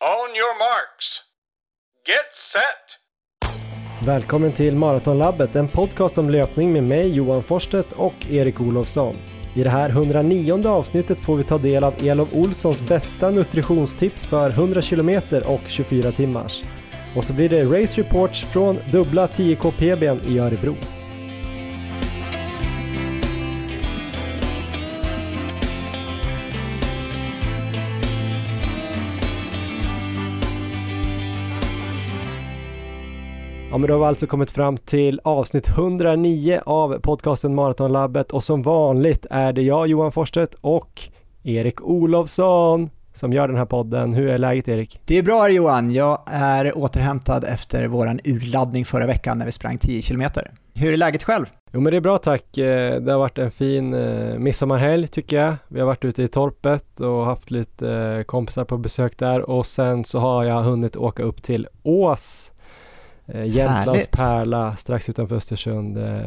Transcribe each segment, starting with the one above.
On your marks. Get set! Välkommen till Maratonlabbet, en podcast om löpning med mig Johan Forsstedt och Erik Olofsson. I det här 109 avsnittet får vi ta del av Elof Olssons bästa nutritionstips för 100 km och 24 timmars. Och så blir det Race Reports från dubbla 10K PBn i Örebro. Ja, men då har vi alltså kommit fram till avsnitt 109 av podcasten Maratonlabbet och som vanligt är det jag Johan Forsstedt och Erik Olofsson som gör den här podden. Hur är läget Erik? Det är bra Johan. Jag är återhämtad efter våran urladdning förra veckan när vi sprang 10 km. Hur är läget själv? Jo men det är bra tack. Eh, det har varit en fin eh, midsommarhelg tycker jag. Vi har varit ute i torpet och haft lite eh, kompisar på besök där och sen så har jag hunnit åka upp till Ås Jämtlands Härligt. pärla strax utanför Östersund. Eh,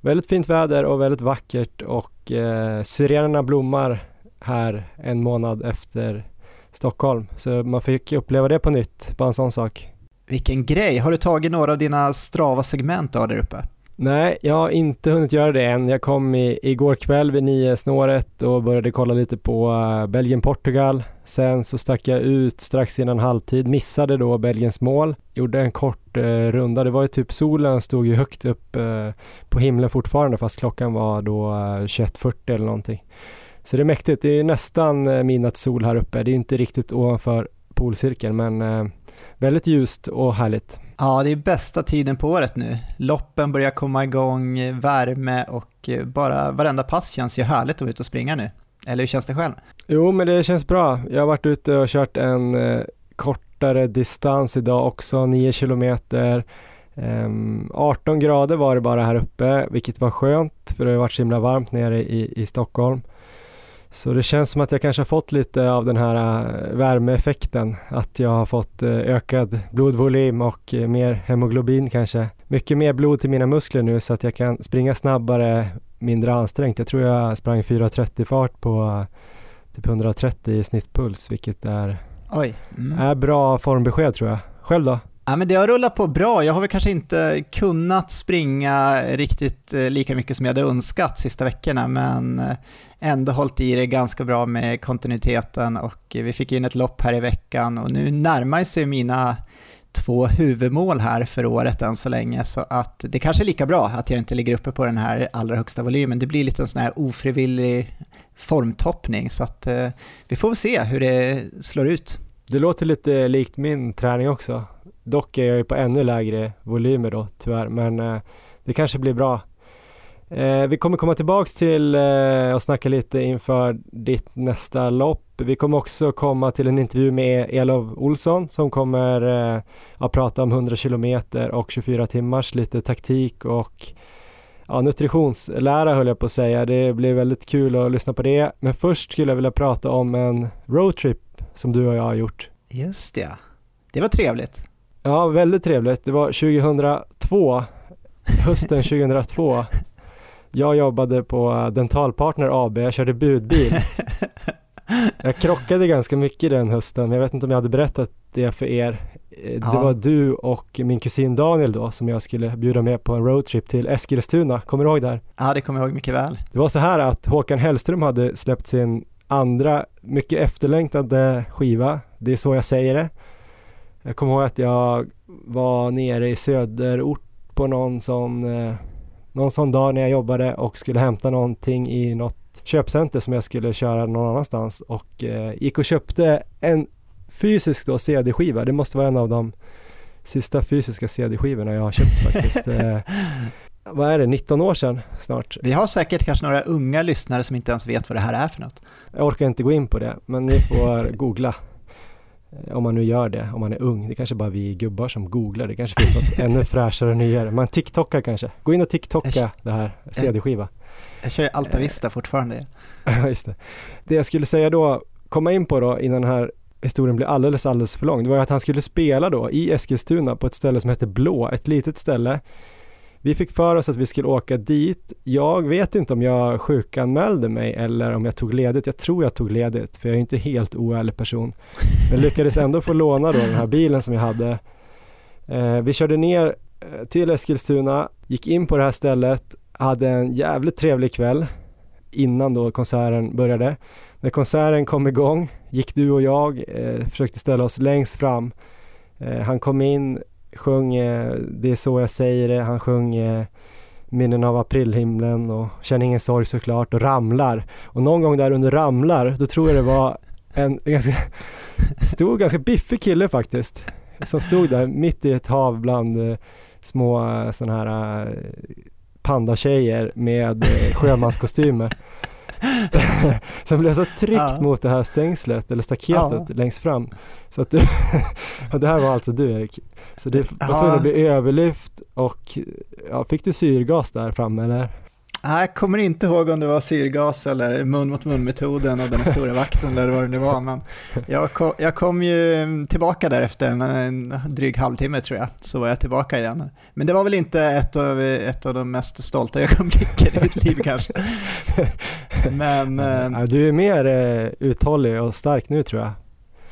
väldigt fint väder och väldigt vackert och eh, syrenerna blommar här en månad efter Stockholm. Så man fick uppleva det på nytt, bara en sån sak. Vilken grej! Har du tagit några av dina Strava-segment där uppe? Nej, jag har inte hunnit göra det än. Jag kom i, igår kväll vid nio snåret och började kolla lite på uh, Belgien-Portugal. Sen så stack jag ut strax innan halvtid, missade då Belgiens mål, gjorde en kort uh, runda. Det var ju typ solen stod ju högt upp uh, på himlen fortfarande fast klockan var då 21.40 eller någonting. Så det är mäktigt. Det är nästan midnattssol här uppe. Det är inte riktigt ovanför polcirkeln men väldigt ljust och härligt. Ja, det är bästa tiden på året nu. Loppen börjar komma igång, värme och eh, bara varenda pass känns ju härligt att vara ute och springa nu. Eller hur känns det själv? Jo, men det känns bra. Jag har varit ute och kört en eh, kortare distans idag också, 9 kilometer. Ehm, um, 18 grader var det bara här uppe, vilket var skönt för det har varit så himla varmt nere i, i Stockholm. Så det känns som att jag kanske har fått lite av den här äh, värmeeffekten. Att jag har fått äh, ökad blodvolym och äh, mer hemoglobin kanske. Mycket mer blod till mina muskler nu så att jag kan springa snabbare, mindre ansträngt. Jag tror jag sprang 4.30 fart på typ 130 i snittpuls, vilket är. Mm. är bra formbesked tror jag. Själv då? Ja, men det har rullat på bra. Jag har väl kanske inte kunnat springa riktigt eh, lika mycket som jag hade önskat sista veckorna, men eh, ändå hållit i det ganska bra med kontinuiteten och vi fick in ett lopp här i veckan och nu närmar sig mina två huvudmål här för året än så länge, så att det kanske är lika bra att jag inte ligger uppe på den här allra högsta volymen. Det blir lite en sån här ofrivillig formtoppning, så att eh, vi får väl se hur det slår ut. Det låter lite likt min träning också. Dock är jag ju på ännu lägre volymer då tyvärr, men eh, det kanske blir bra. Eh, vi kommer komma tillbaks till eh, och snacka lite inför ditt nästa lopp. Vi kommer också komma till en intervju med e-, Elof Olsson som kommer eh, att prata om 100 kilometer och 24 timmars, lite taktik och ja, nutritionslära höll jag på att säga. Det blir väldigt kul att lyssna på det. Men först skulle jag vilja prata om en roadtrip som du och jag har gjort. Just det, det var trevligt. Ja, väldigt trevligt. Det var 2002, hösten 2002. Jag jobbade på Dentalpartner AB, jag körde budbil. Jag krockade ganska mycket den hösten, men jag vet inte om jag hade berättat det för er. Det ja. var du och min kusin Daniel då som jag skulle bjuda med på en roadtrip till Eskilstuna. Kommer du ihåg det här? Ja, det kommer jag ihåg mycket väl. Det var så här att Håkan Hellström hade släppt sin andra mycket efterlängtade skiva. Det är så jag säger det. Jag kommer ihåg att jag var nere i söderort på någon sån, eh, någon sån dag när jag jobbade och skulle hämta någonting i något köpcenter som jag skulle köra någon annanstans och eh, gick och köpte en fysisk då CD-skiva. Det måste vara en av de sista fysiska CD-skivorna jag har köpt faktiskt. eh, vad är det, 19 år sedan snart. Vi har säkert kanske några unga lyssnare som inte ens vet vad det här är för något. Jag orkar inte gå in på det, men ni får googla. Eh, om man nu gör det, om man är ung. Det kanske bara vi gubbar som googlar. Det kanske finns något ännu fräschare och nyare. Man TikTokar kanske. Gå in och TikToka det här, CD-skiva. Jag kör ju Altavista eh. fortfarande. Ja, just det. Det jag skulle säga då, komma in på då innan den här historien blir alldeles, alldeles för lång. Det var att han skulle spela då i Eskilstuna på ett ställe som heter Blå, ett litet ställe vi fick för oss att vi skulle åka dit. Jag vet inte om jag sjukanmälde mig eller om jag tog ledigt. Jag tror jag tog ledigt, för jag är inte helt oärlig person. Men lyckades ändå få låna då den här bilen som jag hade. Eh, vi körde ner eh, till Eskilstuna, gick in på det här stället, hade en jävligt trevlig kväll innan då konserten började. När konserten kom igång gick du och jag, eh, försökte ställa oss längst fram. Eh, han kom in, sjöng eh, Det är så jag säger det, han sjöng eh, Minnen av aprilhimlen och Känner ingen sorg såklart och Ramlar. Och någon gång där under Ramlar, då tror jag det var en ganska stor, ganska biffig kille faktiskt. Som stod där mitt i ett hav bland eh, små eh, sådana här eh, pandatjejer med eh, sjömanskostymer. som blev så tryckt Ja. mot det här stängslet eller staketet Ja. längst fram. Så att du, det här var alltså du Erik. Så det var tvungen att bli överlyft och ja, fick du syrgas där framme eller? Jag kommer inte ihåg om det var syrgas eller mun mot mun-metoden och den stora vakten eller vad det nu var, men jag kom, jag kom ju tillbaka där efter en, en dryg halvtimme tror jag, så var jag tillbaka igen. Men det var väl inte ett av, ett av de mest stolta ögonblicken i mitt liv kanske. Men eh, Ja, du är mer eh, uthållig och stark nu tror jag.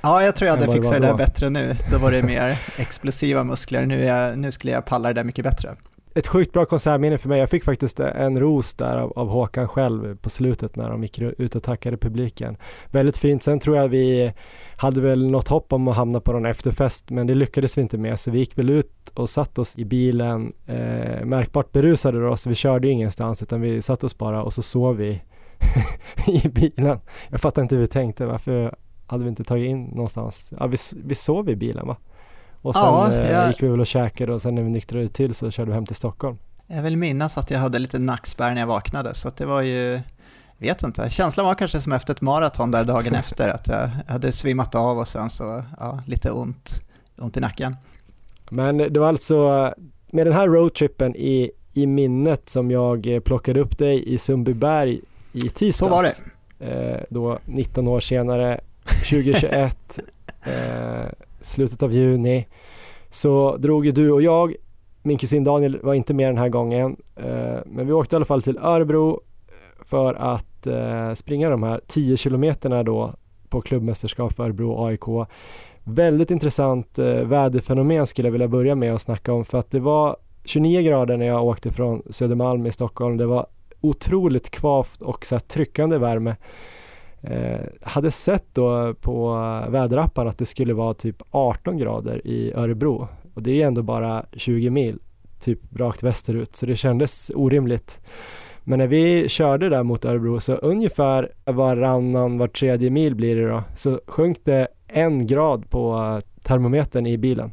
ja, jag tror jag hade fixat det där bättre nu. Då var det mer explosiva muskler, nu, jag, nu skulle jag palla det där mycket bättre. Ett sjukt bra konsertminne för mig. Jag fick faktiskt en ros där av, av Håkan själv på slutet när de gick ut och tackade publiken. Väldigt fint. Sen tror jag vi hade väl något hopp om att hamna på någon efterfest men det lyckades vi inte med så vi gick väl ut och satt oss i bilen eh, märkbart berusade då så vi körde ju ingenstans utan vi satt oss bara och så sov vi i bilen. Jag fattar inte hur vi tänkte. Varför hade vi inte tagit in någonstans? Ja, vi, vi sov i bilen va? Och sen Ja, eh, jag- gick vi väl och käkade och sen när vi nyktrade till så körde vi hem till Stockholm. Jag vill minnas att jag hade lite nackspärr när jag vaknade, så att det var ju, vet inte, känslan var kanske som efter ett maraton där dagen efter, att jag hade svimmat av och sen så, ja, lite ont, ont i nacken. Men det var alltså med den här roadtrippen i, i minnet som jag eh, plockade upp dig i Sundbyberg i tisdags. Så var det. Eh, då 19 år senare, 2021, eh, slutet av juni, så drog ju du och jag, min kusin Daniel var inte med den här gången, eh, men vi åkte i alla fall till Örebro eh, för att eh, springa de här 10 kilometerna då på klubbmästerskap för Örebro AIK. Väldigt intressant eh, väderfenomen skulle jag vilja börja med att snacka om för att det var 29 grader när jag åkte från Södermalm i Stockholm. Det var otroligt kvavt och så här tryckande värme. Eh, hade sett då på väderappen att det skulle vara typ 18 grader i Örebro och det är ändå bara 20 mil typ rakt västerut så det kändes orimligt. Men när vi körde där mot Örebro så ungefär varannan, var tredje mil blir det då, så sjönk det en grad på termometern i bilen.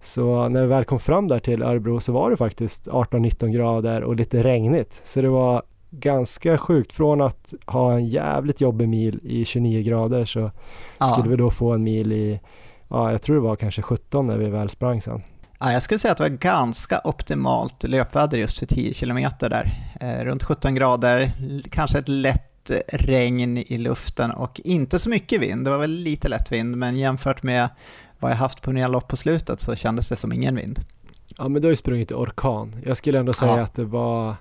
Så när vi väl kom fram där till Örebro så var det faktiskt 18-19 grader och lite regnigt. Så det var ganska sjukt. Från att ha en jävligt jobbig mil i 29 grader så Ja. skulle vi då få en mil i, ja jag tror det var kanske 17 när vi väl sprang sen. Ja, jag skulle säga att det var ganska optimalt löpväder just för 10 kilometer där. Eh, runt 17 grader, kanske ett lätt regn i luften och inte så mycket vind. Det var väl lite lätt vind, men jämfört med vad jag haft på mina lopp på slutet så kändes det som ingen vind. Ja men du har ju sprungit i orkan. Jag skulle ändå säga Ja. att det var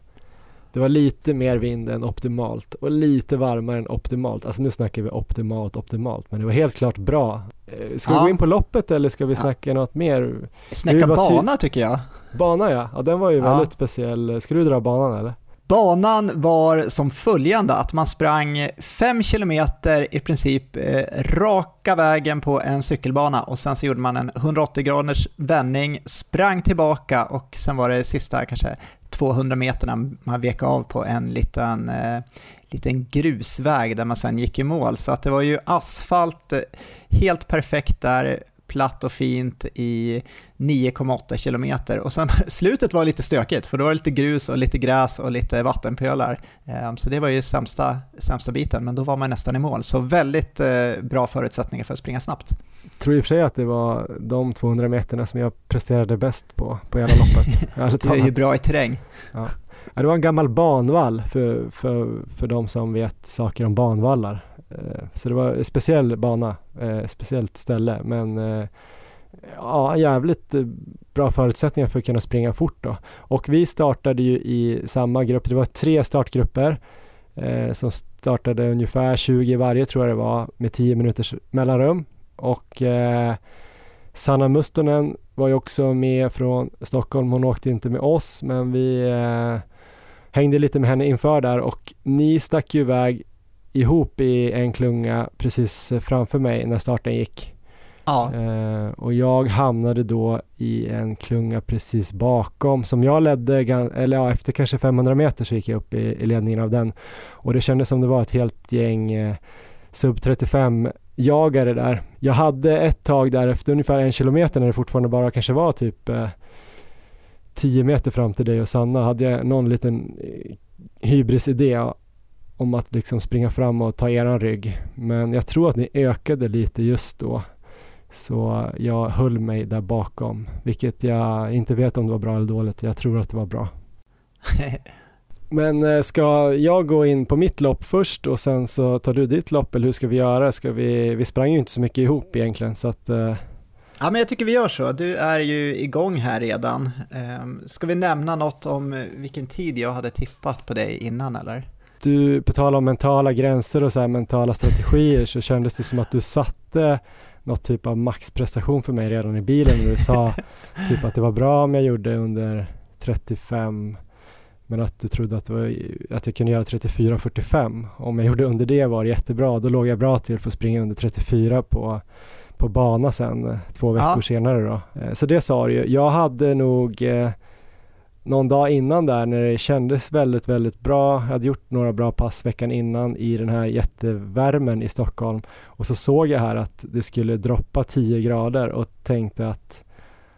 det var lite mer vind än optimalt och lite varmare än optimalt. Alltså nu snackar vi optimalt, optimalt, men det var helt klart bra. Eh, Ska vi Ja. gå in på loppet eller ska vi Ja. snacka något mer? Snacka bana tycker jag. Bana ja, ja den var ju Ja. väldigt speciell. Ska du dra banan eller? Banan var som följande, att man sprang 5 kilometer i princip eh, raka vägen på en cykelbana och sen så gjorde man en 180 graders vändning, sprang tillbaka och sen var det sista kanske 200 meterna man vek av på en liten, eh, liten grusväg där man sen gick i mål. Så att det var ju asfalt, eh, helt perfekt där, platt och fint i 9,8 kilometer och sen slutet var lite stökigt för då var det lite grus och lite gräs och lite vattenpölar. Ehm, Så det var ju sämsta, sämsta biten men då var man nästan i mål. Så väldigt eh, bra förutsättningar för att springa snabbt. Tror i och för sig att det var de 200 meterna som jag presterade bäst på, på hela loppet. Ärligt Du är ju bra i terräng. Ja, det var en gammal banvall för, för, för de som vet saker om banvallar. Eh, så det var en speciell bana, eh, speciellt ställe men eh, ja, jävligt bra förutsättningar för att kunna springa fort då. Och vi startade ju i samma grupp, det var tre startgrupper eh, som startade ungefär 20 varje tror jag det var med 10 minuters mellanrum. Och eh, Sanna Mustonen var ju också med från Stockholm. Hon åkte inte med oss men vi eh, hängde lite med henne inför där och ni stack ju iväg ihop i en klunga precis framför mig när starten gick. Ja. Eh, och jag hamnade då i en klunga precis bakom som jag ledde, eller ja, efter kanske 500 meter så gick jag upp i, i ledningen av den. Och det kändes som det var ett helt gäng eh, sub 35 jagare där. Jag hade ett tag där efter ungefär en kilometer när det fortfarande bara kanske var typ eh, 10 meter fram till dig och Sanna hade jag någon liten eh, hybrisidé om att liksom springa fram och ta eran rygg. Men jag tror att ni ökade lite just då. Så jag höll mig där bakom, vilket jag inte vet om det var bra eller dåligt. Jag tror att det var bra. Men eh, ska jag gå in på mitt lopp först och sen så tar du ditt lopp eller hur ska vi göra? Ska vi, vi sprang ju inte så mycket ihop egentligen så att uh... Ja, men jag tycker vi gör så. Du är ju igång här redan. Um, ska vi nämna något om vilken tid jag hade tippat på dig innan eller? Du, på tal om mentala gränser och så här mentala strategier så kändes det som att du satte något typ av maxprestation för mig redan i bilen när du sa typ att det var bra om jag gjorde under 35 men att du trodde att, var, att jag kunde göra 34-45. Om jag gjorde under det var det jättebra. Då låg jag bra till för att springa under 34 på, på bana sen två veckor ja. senare då. Eh, så det sa du ju. Jag hade nog eh, någon dag innan där när det kändes väldigt, väldigt bra. Jag hade gjort några bra pass veckan innan i den här jättevärmen i Stockholm och så såg jag här att det skulle droppa 10 grader och tänkte att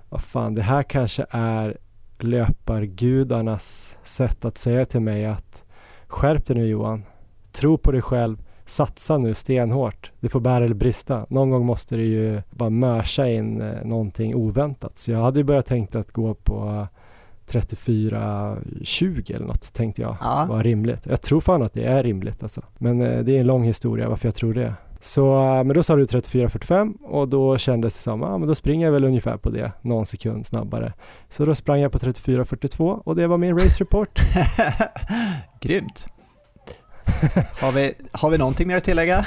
vad fan, det här kanske är löpargudarnas sätt att säga till mig att skärp dig nu Johan, tro på dig själv, satsa nu stenhårt. Det får bära eller brista. Någon gång måste det ju bara mörsa in eh, någonting oväntat. Så jag hade ju börjat tänkt att gå på 34-20 eller något tänkte jag ja. var rimligt. Jag tror fan att det är rimligt alltså. Men eh, det är en lång historia varför jag tror det. Så, eh, men då sa du 34-45 och då kändes det som, ja men då springer jag väl ungefär på det, någon sekund snabbare. Så då sprang jag på 34-42 och det var min race report. Grymt. har, vi, har vi någonting mer att tillägga?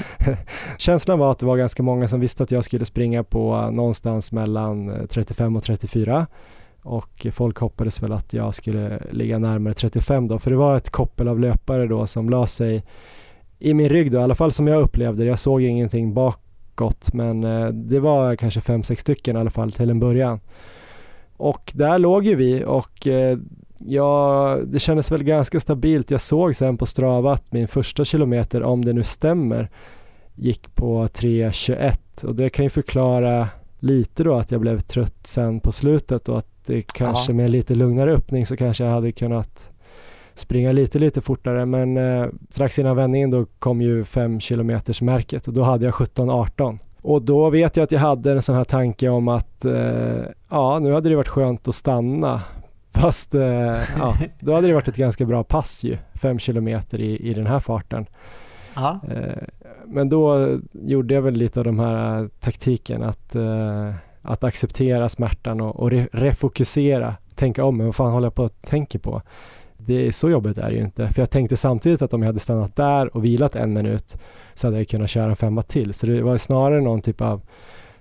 Känslan var att det var ganska många som visste att jag skulle springa på eh, någonstans mellan 35 och 34 och folk hoppades väl att jag skulle ligga närmare 35 då, för det var ett koppel av löpare då som la sig i min rygg då, i alla fall som jag upplevde det. Jag såg ingenting bakåt, men eh, det var kanske fem, sex stycken i alla fall till en början. Och där låg ju vi och eh, ja, det kändes väl ganska stabilt. Jag såg sen på Strava att min första kilometer, om det nu stämmer, gick på 3.21 och det kan ju förklara lite då att jag blev trött sen på slutet och att det kanske Aha. med lite lugnare öppning så kanske jag hade kunnat springa lite, lite fortare. Men eh, strax innan vändningen då kom ju 5 kilometers märket och då hade jag 17-18. Och då vet jag att jag hade en sån här tanke om att eh, ja, nu hade det varit skönt att stanna. Fast eh, ja, då hade det varit ett ganska bra pass ju, 5 kilometer i, i den här farten. Eh, men då gjorde jag väl lite av de här taktiken att eh, att acceptera smärtan och, och re refokusera, tänka om, men vad fan håller jag på att tänka på? Det är så jobbigt är det ju inte, för jag tänkte samtidigt att om jag hade stannat där och vilat en minut så hade jag kunnat köra en femma till, så det var snarare någon typ av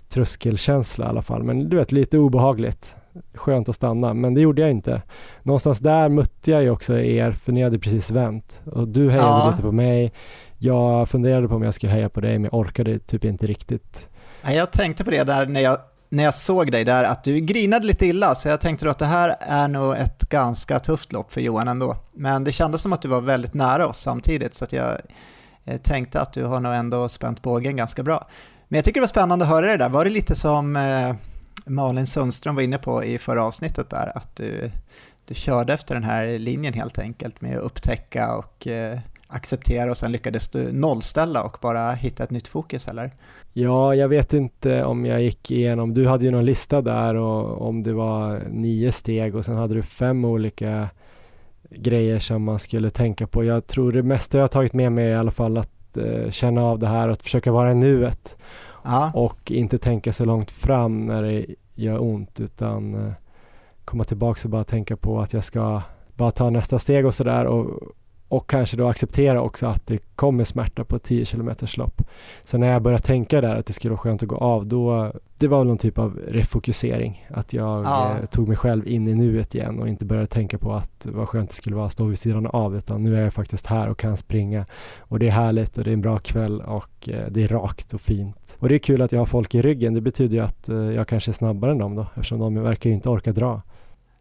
tröskelkänsla i alla fall, men du vet lite obehagligt. Skönt att stanna, men det gjorde jag inte. Någonstans där mötte jag ju också er, för ni hade precis vänt och du hejade ja. lite på mig. Jag funderade på om jag skulle heja på dig, men jag orkade typ inte riktigt. Jag tänkte på det där när jag när jag såg dig där att du grinade lite illa, så jag tänkte då att det här är nog ett ganska tufft lopp för Johan ändå. Men det kändes som att du var väldigt nära oss samtidigt, så att jag eh, tänkte att du har nog ändå spänt bågen ganska bra. Men jag tycker det var spännande att höra det där. Var det lite som eh, Malin Sundström var inne på i förra avsnittet där, att du, du körde efter den här linjen helt enkelt med att upptäcka och eh, acceptera och sen lyckades du nollställa och bara hitta ett nytt fokus eller? Ja, jag vet inte om jag gick igenom, du hade ju någon lista där och om det var nio steg och sen hade du fem olika grejer som man skulle tänka på. Jag tror det mesta jag tagit med mig är i alla fall att eh, känna av det här och att försöka vara i nuet. Ja. och inte tänka så långt fram när det gör ont utan eh, komma tillbaka och bara tänka på att jag ska bara ta nästa steg och sådär och, och kanske då acceptera också att det kommer smärta på 10 km lopp. Så när jag började tänka där att det skulle vara skönt att gå av då det var väl någon typ av refokusering att jag Ja. eh, tog mig själv in i nuet igen och inte började tänka på att vad skönt det skulle vara att stå vid sidan av utan nu är jag faktiskt här och kan springa och det är härligt och det är en bra kväll och eh, det är rakt och fint. Och det är kul att jag har folk i ryggen. Det betyder ju att eh, jag kanske är snabbare än dem då eftersom de verkar ju inte orka dra.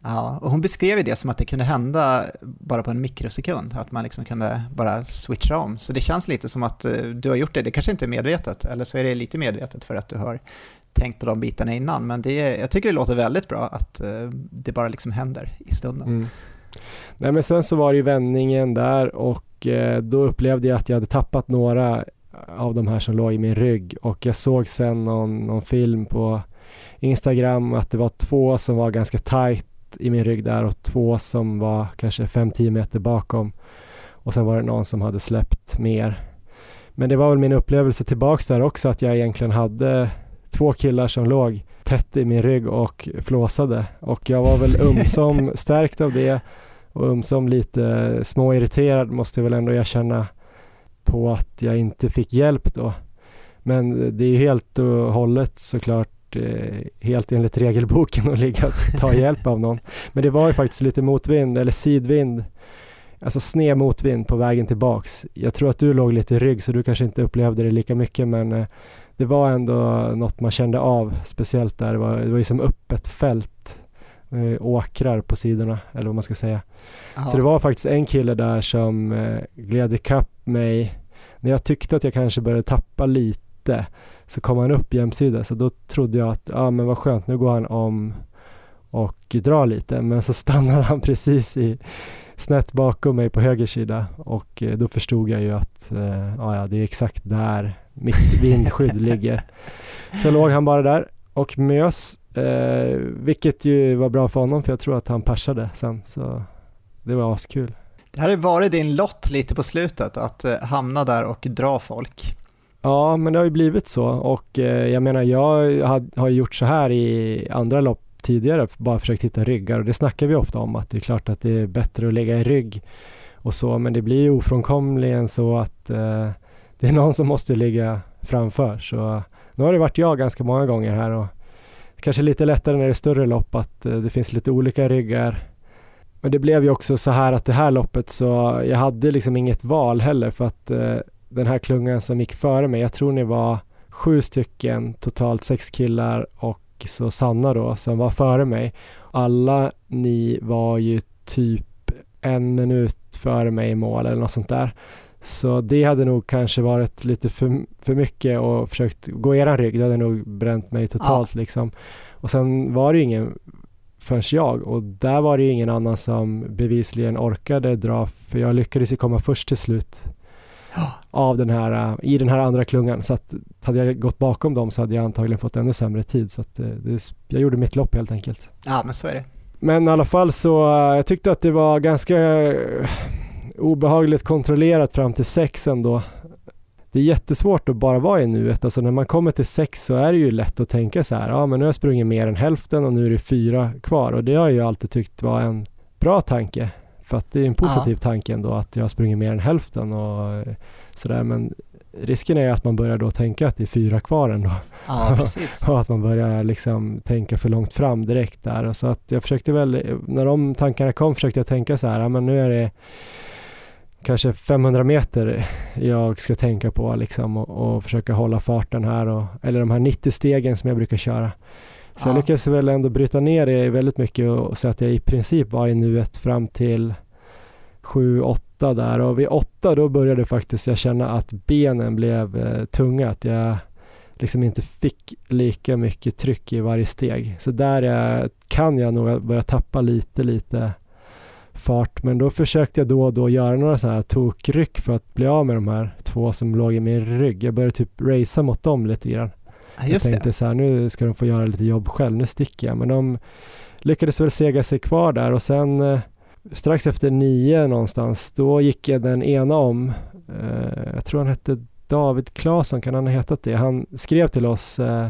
Ja, och hon beskrev ju det som att det kunde hända bara på en mikrosekund, att man liksom kunde bara switcha om. Så det känns lite som att eh, du har gjort det, det kanske inte är medvetet, eller så är det lite medvetet för att du har tänkt på de bitarna innan, men det är, jag tycker det låter väldigt bra att eh, det bara liksom händer i stunden. Mm. Nej men sen så var det ju vändningen där och eh, då upplevde jag att jag hade tappat några av de här som låg i min rygg och jag såg sen någon, någon film på Instagram att det var två som var ganska tight i min rygg där och två som var kanske 5-10 meter bakom och sen var det någon som hade släppt mer. Men det var väl min upplevelse tillbaks där också att jag egentligen hade två killar som låg tätt i min rygg och flåsade och jag var väl ömsom stärkt av det och ömsom lite småirriterad måste jag väl ändå erkänna på att jag inte fick hjälp då. Men det är ju helt och hållet såklart eh, helt enligt regelboken att ligga och ta hjälp av någon. Men det var ju faktiskt lite motvind eller sidvind, alltså sned motvind på vägen tillbaks. Jag tror att du låg lite i rygg så du kanske inte upplevde det lika mycket men eh, det var ändå något man kände av, speciellt där. Det var, det var ju som öppet fält, eh, åkrar på sidorna eller vad man ska säga. Ja. Så det var faktiskt en kille där som eh, gled ikapp mig. När jag tyckte att jag kanske började tappa lite så kom han upp jämsides så då trodde jag att ja men vad skönt nu går han om och drar lite men så stannade han precis i snett bakom mig på höger sida och eh, då förstod jag ju att eh, ja, ja, det är exakt där mitt vindskydd ligger. Så låg han bara där och mös eh, vilket ju var bra för honom för jag tror att han persade sen så det var askul. Det här har varit din lott lite på slutet, att eh, hamna där och dra folk. Ja, men det har ju blivit så och eh, jag menar jag har, har gjort så här i andra lopp tidigare, bara försökt hitta ryggar och det snackar vi ofta om att det är klart att det är bättre att lägga i rygg och så, men det blir ju ofrånkomligen så att eh, det är någon som måste ligga framför. Så nu har det varit jag ganska många gånger här och kanske lite lättare när det är större lopp att eh, det finns lite olika ryggar. Men det blev ju också så här att det här loppet så jag hade liksom inget val heller för att eh, den här klungan som gick före mig, jag tror ni var sju stycken, totalt sex killar och så Sanna då som var före mig. Alla ni var ju typ en minut före mig i mål eller något sånt där. Så det hade nog kanske varit lite för, för mycket och försökt gå eran rygg. Det hade nog bränt mig totalt liksom. Och sen var det ju ingen förrän jag och där var det ju ingen annan som bevisligen orkade dra för jag lyckades ju komma först till slut av den här, äh, i den här andra klungan. Så att hade jag gått bakom dem så hade jag antagligen fått ännu sämre tid. Så att eh, det, jag gjorde mitt lopp helt enkelt. Ja, men så är det. Men i alla fall så, äh, jag tyckte att det var ganska obehagligt kontrollerat fram till sex ändå. Det är jättesvårt att bara vara i nuet. Alltså när man kommer till sex så är det ju lätt att tänka så här, ja men nu har jag sprungit mer än hälften och nu är det fyra kvar och det har jag ju alltid tyckt var en bra tanke. För att det är en positiv Ja. tanke ändå att jag sprungit mer än hälften och sådär men risken är att man börjar då tänka att det är fyra kvar ändå Ja, precis. och att man börjar liksom tänka för långt fram direkt där och så att jag försökte väl, när de tankarna kom försökte jag tänka så här, ja men nu är det kanske 500 meter jag ska tänka på liksom och, och försöka hålla farten här och, eller de här 90 stegen som jag brukar köra. Så jag Ja. lyckades väl ändå bryta ner det väldigt mycket och så att jag i princip var i nuet fram till 7-8 där och vid 8 då började faktiskt jag känna att benen blev eh, tunga, att jag liksom inte fick lika mycket tryck i varje steg. Så där eh, kan jag nog börja tappa lite, lite fart. Men då försökte jag då och då göra några så här tokryck för att bli av med de här två som låg i min rygg. Jag började typ racea mot dem lite grann. Jag det. tänkte så här, nu ska de få göra lite jobb själv, nu sticker jag. Men de lyckades väl sega sig kvar där och sen eh, strax efter nio någonstans, då gick jag den ena om. Eh, jag tror han hette David Claesson, kan han ha hetat det? Han skrev till oss eh,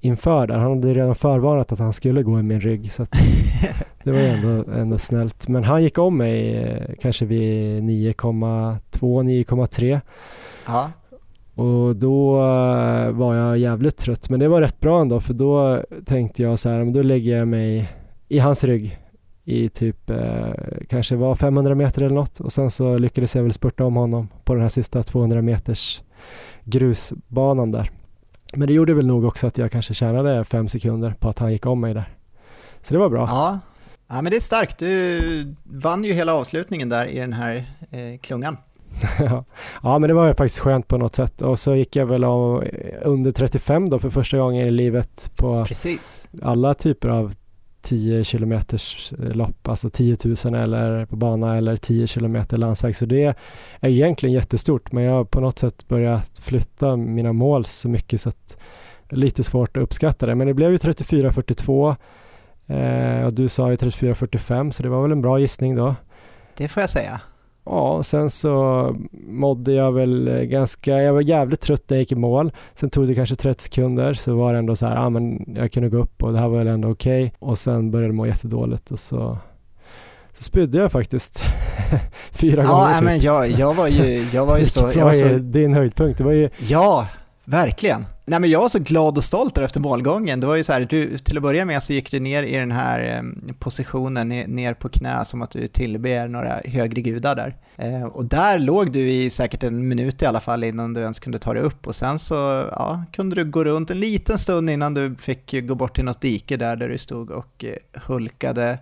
inför där. Han hade redan förvarnat att han skulle gå i min rygg. Så det var ju ändå, ändå snällt. Men han gick om mig eh, kanske vid 9,2, 9,3. Ja. Och då eh, var jag jävligt trött. Men det var rätt bra ändå för då tänkte jag så här, då lägger jag mig i hans rygg i typ eh, kanske var 500 meter eller något och sen så lyckades jag väl spurta om honom på den här sista 200 meters grusbanan där. Men det gjorde väl nog också att jag kanske tjänade fem sekunder på att han gick om mig där. Så det var bra. Ja, ja men det är starkt. Du vann ju hela avslutningen där i den här eh, klungan ja, men det var ju faktiskt skönt på något sätt. Och så gick jag väl av under 35 då för första gången i livet på Precis. alla typer av 10 kilometers lopp, alltså 10 000 eller på bana eller 10 kilometer landsväg. Så det är egentligen jättestort, men jag har på något sätt börjat flytta mina mål så mycket så att det är lite svårt att uppskatta det. Men det blev ju 34.42 eh, och du sa ju 34.45 så det var väl en bra gissning då. Det får jag säga. Ja, sen så mådde jag väl ganska, jag var jävligt trött när jag gick i mål. Sen tog det kanske 30 sekunder så var det ändå så här, ja ah, men jag kunde gå upp och det här var väl ändå okej. Okay. Och sen började jag må jättedåligt och så, så spydde jag faktiskt fyra ja, gånger. Ja, typ. men jag, jag var ju, jag var ju så... Jag var så... din höjdpunkt, det var ju... Ja, verkligen. Nej men jag var så glad och stolt där efter målgången. Det var ju så här, du, till att börja med så gick du ner i den här eh, positionen, ner, på knä som att du tillber några högre gudar där. Eh, och där låg du i säkert en minut i alla fall innan du ens kunde ta dig upp och sen så ja, kunde du gå runt en liten stund innan du fick gå bort till något dike där, där du stod och eh, hulkade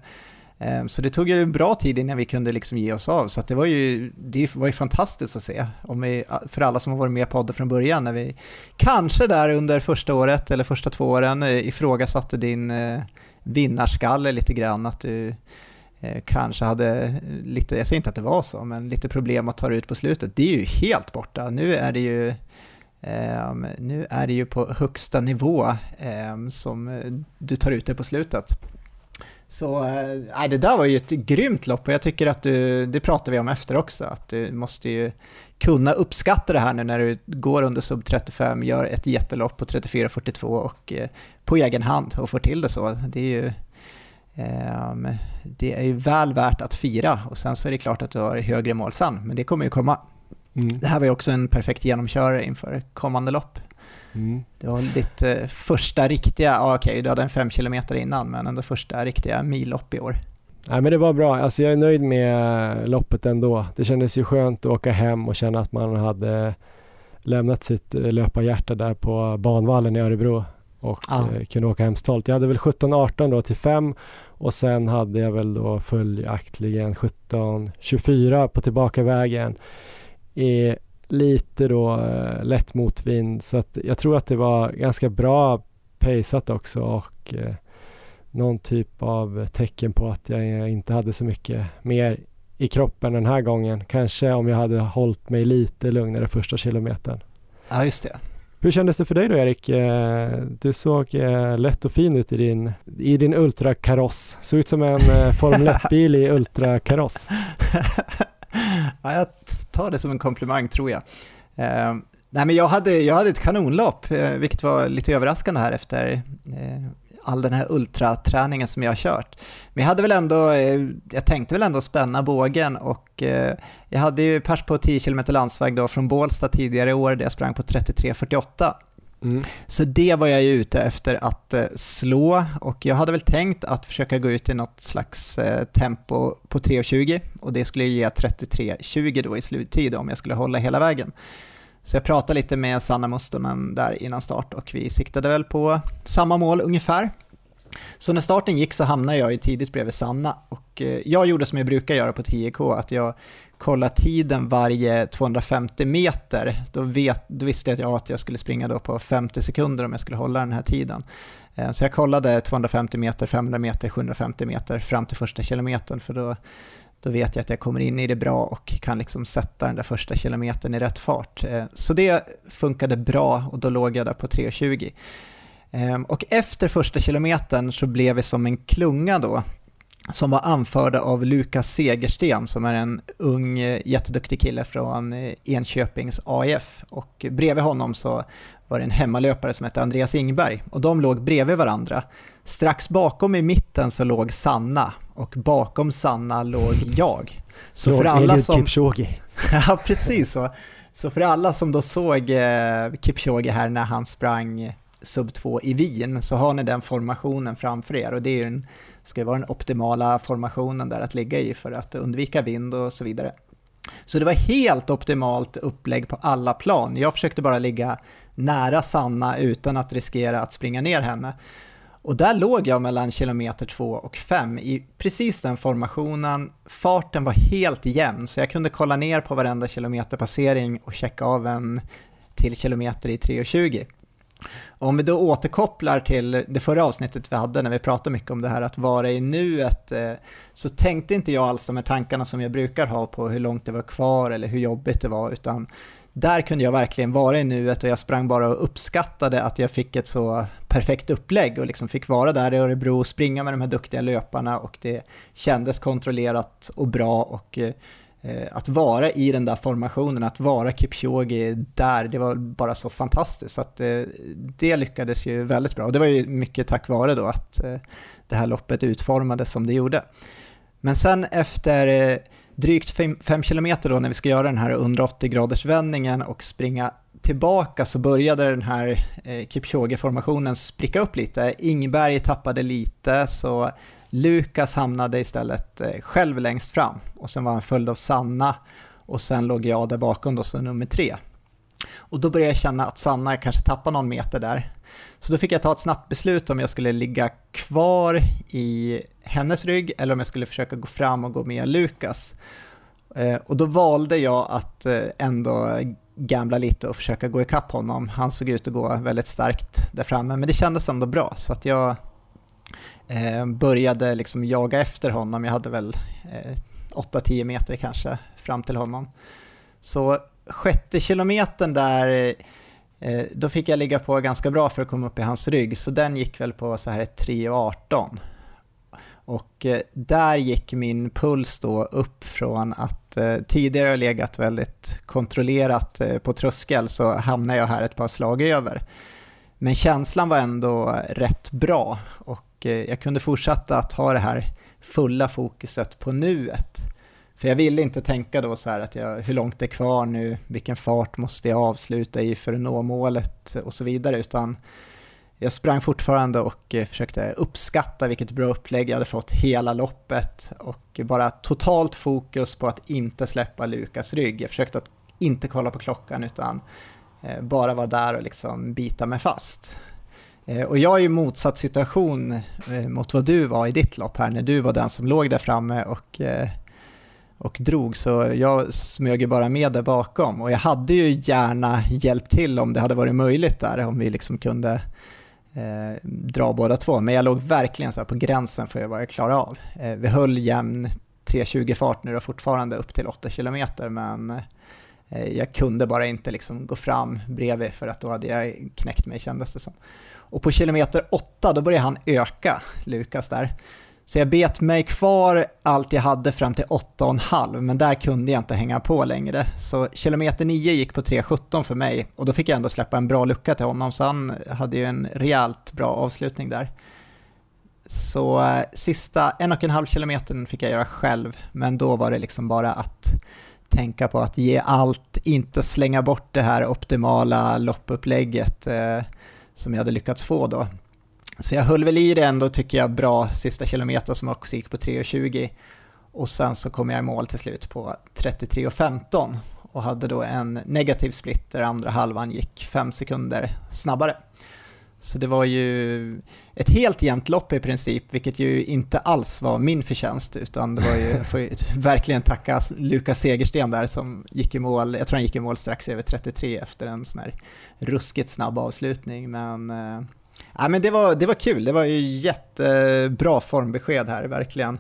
Ehm, så det tog ju en bra tid innan vi kunde liksom ge oss av, så det, var ju, det var ju fantastiskt att se. Om vi, för alla som har varit med i podden från början, när vi kanske där under första året eller första två åren eh, ifrågasatte din eh, vinnarskalle lite grann, att du eh, kanske hade lite, jag säger inte att det var så, men lite problem att ta ut på slutet. Det är ju helt borta. Nu är det ju ehm, nu är det ju på högsta nivå ehm, som du tar ut det på slutet. Så äh, det där var ju ett grymt lopp och jag tycker att du, det pratar vi om efter också, att du måste ju kunna uppskatta det här nu när du går under sub 35, gör ett jättelopp på 34.42 och eh, på egen hand och får till det så. Det är ju eh, det är ju väl värt att fira och sen så är det klart att du har högre mål sen, men det kommer ju komma. Mm. Det här var ju också en perfekt genomkörare inför kommande lopp. Mm. Det var ditt eh, första riktiga, ah, okej okay, du hade en fem kilometer innan, men ändå första riktiga millopp i år. Nej men det var bra, alltså jag är nöjd med loppet ändå. Det kändes ju skönt att åka hem och känna att man hade lämnat sitt eh, löparhjärta där på banvallen i Örebro och ah. kunde åka hem stolt. Jag hade väl 17-18 då till 5 och sen hade jag väl då följaktligen 17-24 på tillbakavägen i lite då eh, lätt motvind så att jag tror att det var ganska bra paceat också och eh, någon typ av tecken på att jag inte hade så mycket mer i kroppen den här gången. Kanske om jag hade hållit mig lite lugnare första kilometern. Ja, just det. Hur kändes det för dig då Erik? Eh, du såg eh, lätt och fin ut i din, i din ultrakaross. Såg ut som en Formel 1-bil i ultrakaross. ja, jag tar det som en komplimang tror jag. Eh, nej, men jag hade, jag hade ett kanonlopp, eh, vilket var lite överraskande här efter eh, all den här ultraträningen som jag har kört. Men jag hade väl ändå, eh, jag tänkte väl ändå spänna bågen och eh, jag hade ju pers på 10 km landsväg då från Bålsta tidigare i år där jag sprang på 33.48 Mm. Så det var jag ju ute efter att eh, slå och jag hade väl tänkt att försöka gå ut i något slags eh, tempo på 3.20 och det skulle ge 33.20 då i sluttid om jag skulle hålla hela vägen. Så jag pratade lite med Sanna Mustonen där innan start och vi siktade väl på samma mål ungefär. Så när starten gick så hamnade jag ju tidigt bredvid Sanna och eh, jag gjorde som jag brukar göra på 10K, att jag kollade tiden varje 250 meter, då, vet, då visste jag att jag skulle springa då på 50 sekunder om jag skulle hålla den här tiden. Eh, så jag kollade 250 meter, 500 meter, 750 meter fram till första kilometern för då, då vet jag att jag kommer in i det bra och kan liksom sätta den där första kilometern i rätt fart. Eh, så det funkade bra och då låg jag där på 3.20. Eh, och efter första kilometern så blev vi som en klunga då som var anförda av Lukas Segersten som är en ung jätteduktig kille från Enköpings AIF och bredvid honom så var det en hemmalöpare som hette Andreas Ingberg och de låg bredvid varandra. Strax bakom i mitten så låg Sanna och bakom Sanna låg jag. Så för alla som... Kipchoge. ja, precis så. Så för alla som då såg eh, Kipchoge här när han sprang sub 2 i Wien så har ni den formationen framför er och det är ju den, ska ju vara den optimala formationen där att ligga i för att undvika vind och så vidare. Så det var helt optimalt upplägg på alla plan. Jag försökte bara ligga nära Sanna utan att riskera att springa ner henne. Och där låg jag mellan kilometer 2 och 5 i precis den formationen. Farten var helt jämn så jag kunde kolla ner på varenda kilometerpassering och checka av en till kilometer i 3.20. Om vi då återkopplar till det förra avsnittet vi hade när vi pratade mycket om det här att vara i nuet eh, så tänkte inte jag alls de här tankarna som jag brukar ha på hur långt det var kvar eller hur jobbigt det var utan där kunde jag verkligen vara i nuet och jag sprang bara och uppskattade att jag fick ett så perfekt upplägg och liksom fick vara där i Örebro och springa med de här duktiga löparna och det kändes kontrollerat och bra och eh, Eh, att vara i den där formationen, att vara Kipchoge där, det var bara så fantastiskt. Så att eh, det lyckades ju väldigt bra och det var ju mycket tack vare då att eh, det här loppet utformades som det gjorde. Men sen efter drygt 5 km då när vi ska göra den här 180 graders vändningen och springa tillbaka så började den här Kipchoge-formationen spricka upp lite. Ingberg tappade lite så Lukas hamnade istället eh, själv längst fram och sen var han följd av Sanna och sen låg jag där bakom då som nummer tre. Och då började jag känna att Sanna kanske tappade någon meter där. Så då fick jag ta ett snabbt beslut om jag skulle ligga kvar i hennes rygg eller om jag skulle försöka gå fram och gå med Lukas. Eh, och då valde jag att eh, ändå gambla lite och försöka gå ikapp honom. Han såg ut att gå väldigt starkt där framme, men det kändes ändå bra. Så att jag eh, började liksom jaga efter honom. Jag hade väl eh, 8-10 meter kanske fram till honom. Så sjätte kilometern där Eh, då fick jag ligga på ganska bra för att komma upp i hans rygg, så den gick väl på så här 3.18. Och eh, där gick min puls då upp från att eh, tidigare ha legat väldigt kontrollerat eh, på tröskel så hamnade jag här ett par slag över. Men känslan var ändå rätt bra och Eh, jag kunde fortsätta att ha det här fulla fokuset på nuet. För jag ville inte tänka då så här att jag, hur långt är kvar nu, vilken fart måste jag avsluta i för att nå målet och så vidare, utan jag sprang fortfarande och eh, försökte uppskatta vilket bra upplägg jag hade fått hela loppet och bara totalt fokus på att inte släppa Lukas rygg. Jag försökte att inte kolla på klockan utan eh, bara vara där och liksom bita mig fast. Eh, och jag är i motsatt situation eh, mot vad du var i ditt lopp här när du var den som låg där framme och eh, och drog så jag smög ju bara med där bakom och jag hade ju gärna hjälpt till om det hade varit möjligt där, om vi liksom kunde eh, dra båda två. Men jag låg verkligen så på gränsen för vad jag klarade av. Eh, vi höll jämn 3.20 fart nu och fortfarande upp till 8 km men eh, jag kunde bara inte liksom gå fram bredvid för att då hade jag knäckt mig kändes det som. Och på kilometer 8 då började han öka, Lukas där. Så jag bet mig kvar allt jag hade fram till 8,5 men där kunde jag inte hänga på längre. Så kilometer 9 gick på 3,17 för mig och då fick jag ändå släppa en bra lucka till honom så han hade ju en rejält bra avslutning där. Så eh, sista en och en halv kilometern fick jag göra själv men då var det liksom bara att tänka på att ge allt, inte slänga bort det här optimala loppupplägget eh, som jag hade lyckats få då. Så jag höll väl i det ändå tycker jag bra sista kilometer som också gick på 3.20 och sen så kom jag i mål till slut på 33.15 och hade då en negativ split där andra halvan gick fem sekunder snabbare. Så det var ju ett helt jämnt lopp i princip, vilket ju inte alls var min förtjänst, utan det var ju, jag får ju verkligen tacka Lukas Segersten där som gick i mål, jag tror han gick i mål strax över 33 efter en sån här ruskigt snabb avslutning, men eh, Ja, men det, var, det var kul, det var ju jättebra formbesked här verkligen.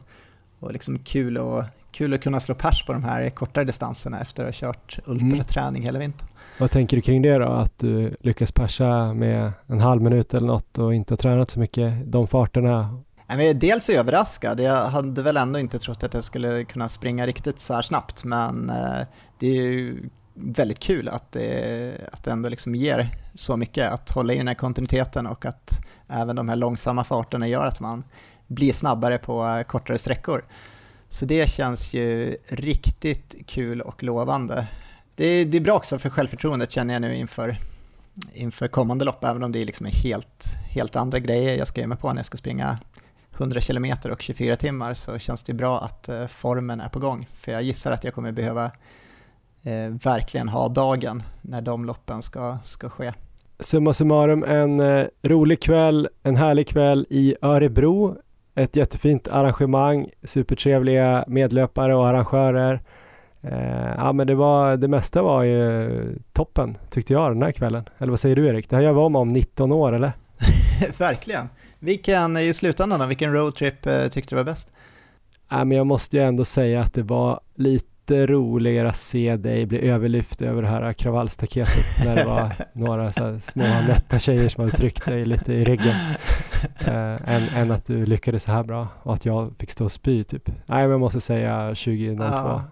Och liksom kul, och, kul att kunna slå pers på de här kortare distanserna efter att ha kört ultraträning mm. hela vintern. Vad tänker du kring det då, att du lyckas persa med en halv minut eller något och inte har tränat så mycket, de farterna? Dels överraskad, jag hade väl ändå inte trott att jag skulle kunna springa riktigt så här snabbt, men eh, det är ju väldigt kul att det, att det ändå liksom ger så mycket, att hålla i den här kontinuiteten och att även de här långsamma farterna gör att man blir snabbare på eh, kortare sträckor. Så det känns ju riktigt kul och lovande. Det, det är bra också för självförtroendet känner jag nu inför, inför kommande lopp, även om det liksom är helt, helt andra grejer jag ska ge mig på när jag ska springa 100 km och 24 timmar så känns det bra att eh, formen är på gång. För jag gissar att jag kommer behöva eh, verkligen ha dagen när de loppen ska, ska ske. Summa summarum en eh, rolig kväll, en härlig kväll i Örebro. Ett jättefint arrangemang, supertrevliga medlöpare och arrangörer. Eh, ja men det var, det mesta var ju toppen tyckte jag den här kvällen. Eller vad säger du Erik? Det här gör vi om om 19 år eller? Verkligen. Vilken, i slutändan då, vilken roadtrip eh, tyckte du var bäst? Ja, men jag måste ju ändå säga att det var lite roligare att se dig bli överlyft över det här kravallstaketet när det var några så små nätta tjejer som hade tryckt dig lite i ryggen. Eh, än, än, att du lyckades så här bra och att jag fick stå och spy typ. Nej, men jag måste säga 2002. Ja.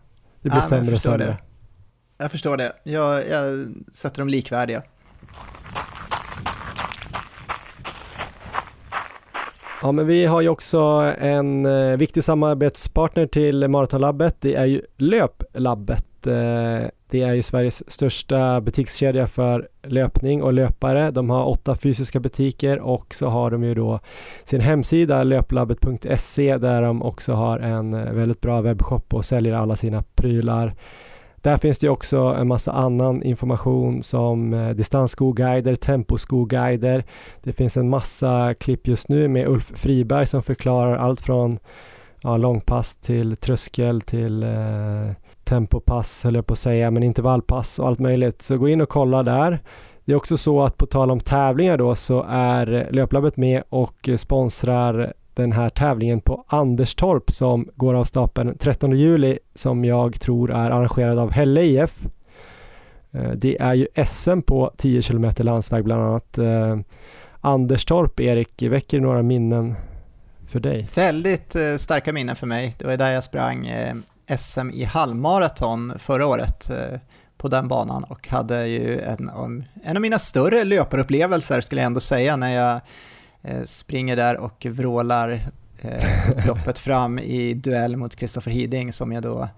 Det blir ja, sämre och sämre. Det. Jag förstår det. Jag, jag sätter dem likvärdiga. Ja, men vi har ju också en eh, viktig samarbetspartner till Maratonlabbet. Det är ju Löplabbet. Eh, det är ju Sveriges största butikskedja för löpning och löpare. De har åtta fysiska butiker och så har de ju då sin hemsida löplabbet.se där de också har en eh, väldigt bra webbshop och säljer alla sina prylar. Där finns det också en massa annan information som eh, distansskoguider, temposkoguider. Det finns en massa klipp just nu med Ulf Friberg som förklarar allt från ja, långpass till tröskel till eh, tempopass höll jag på att säga, men intervallpass och allt möjligt. Så gå in och kolla där. Det är också så att på tal om tävlingar då så är Löplabbet med och sponsrar den här tävlingen på Anderstorp som går av stapeln 13 juli som jag tror är arrangerad av Helle IF. Eh, det är ju SM på 10 km landsväg bland annat. Eh, Anderstorp, Erik, väcker några minnen för dig? Väldigt eh, starka minnen för mig. Det var där jag sprang SM i halvmaraton förra året på den banan och hade ju en, en av mina större löparupplevelser skulle jag ändå säga när jag Eh, springer där och vrålar eh, loppet fram i duell mot Kristoffer Hiding som jag då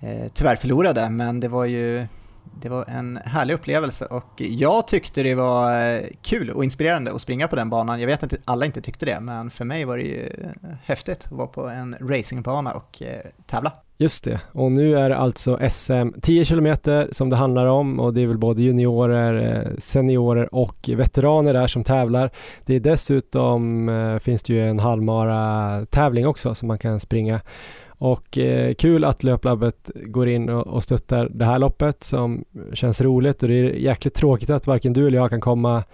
eh, tyvärr förlorade, men det var ju det var en härlig upplevelse och jag tyckte det var eh, kul och inspirerande att springa på den banan. Jag vet att alla inte tyckte det, men för mig var det ju häftigt att vara på en racingbana och tävla. Just det, och nu är det alltså SM 10 km som det handlar om och det är väl både juniorer, eh, seniorer och veteraner där som tävlar. Det är dessutom eh, finns det ju en halvmara tävling också som man kan springa och eh, kul att Löplabbet går in och, och stöttar det här loppet som känns roligt och det är jäkligt tråkigt att varken du eller jag kan komma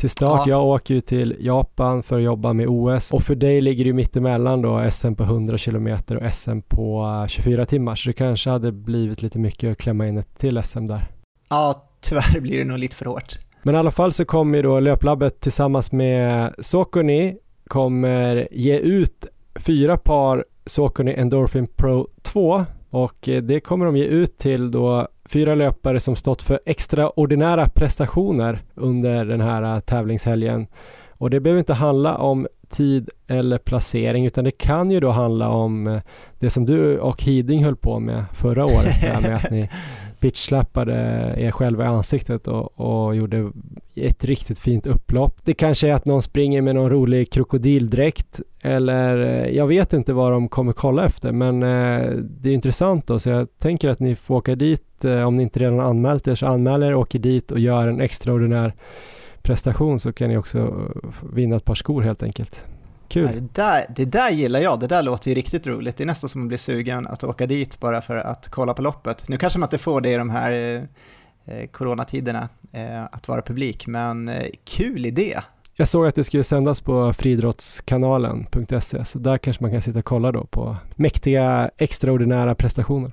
till start. Ja. Jag åker ju till Japan för att jobba med OS och för dig ligger det ju mittemellan då SM på 100 km och SM på 24 timmar så det kanske hade blivit lite mycket att klämma in ett till SM där. Ja, tyvärr blir det nog lite för hårt. Men i alla fall så kommer ju då Löplabbet tillsammans med Sokoni kommer ge ut fyra par Sokoni Endorphin Pro 2 och eh, det kommer de ge ut till då fyra löpare som stått för extraordinära prestationer under den här äh, tävlingshelgen. Och det behöver inte handla om tid eller placering utan det kan ju då handla om äh, det som du och Hiding höll på med förra året med att ni bitchslappade er själva i ansiktet och, och, gjorde ett riktigt fint upplopp. Det kanske är att någon springer med någon rolig krokodildräkt eller eh, jag vet inte vad de kommer kolla efter men eh, det är intressant då så jag tänker att ni får åka dit eh, om ni inte redan anmält er så anmäl er, åker dit och gör en extraordinär prestation så kan ni också eh, vinna ett par skor helt enkelt. Kul. Ja, det, där, det där gillar jag, det där låter ju riktigt roligt. Det är nästan som att bli sugen att åka dit bara för att kolla på loppet. Nu kanske man inte får det i de här eh Eh, coronatiderna, eh, att vara publik, men eh, kul idé. Jag såg att det skulle sändas på friidrottskanalen.se, så där kanske man kan sitta och kolla då på mäktiga extraordinära prestationer.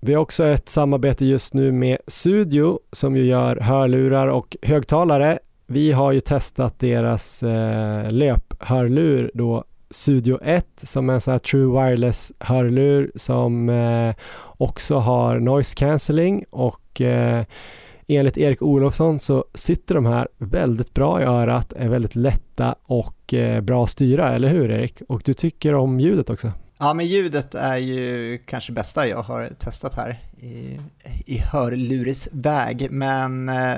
Vi har också ett samarbete just nu med Studio som ju gör hörlurar och högtalare vi har ju testat deras eh, löphörlur då Studio 1 som är en sån här True Wireless hörlur som eh, också har noise cancelling och eh, enligt Erik Olofsson så sitter de här väldigt bra i örat, är väldigt lätta och eh, bra att styra, eller hur Erik? Och du tycker om ljudet också? Ja, men ljudet är ju kanske bästa jag har testat här i, i hörluresväg, men eh,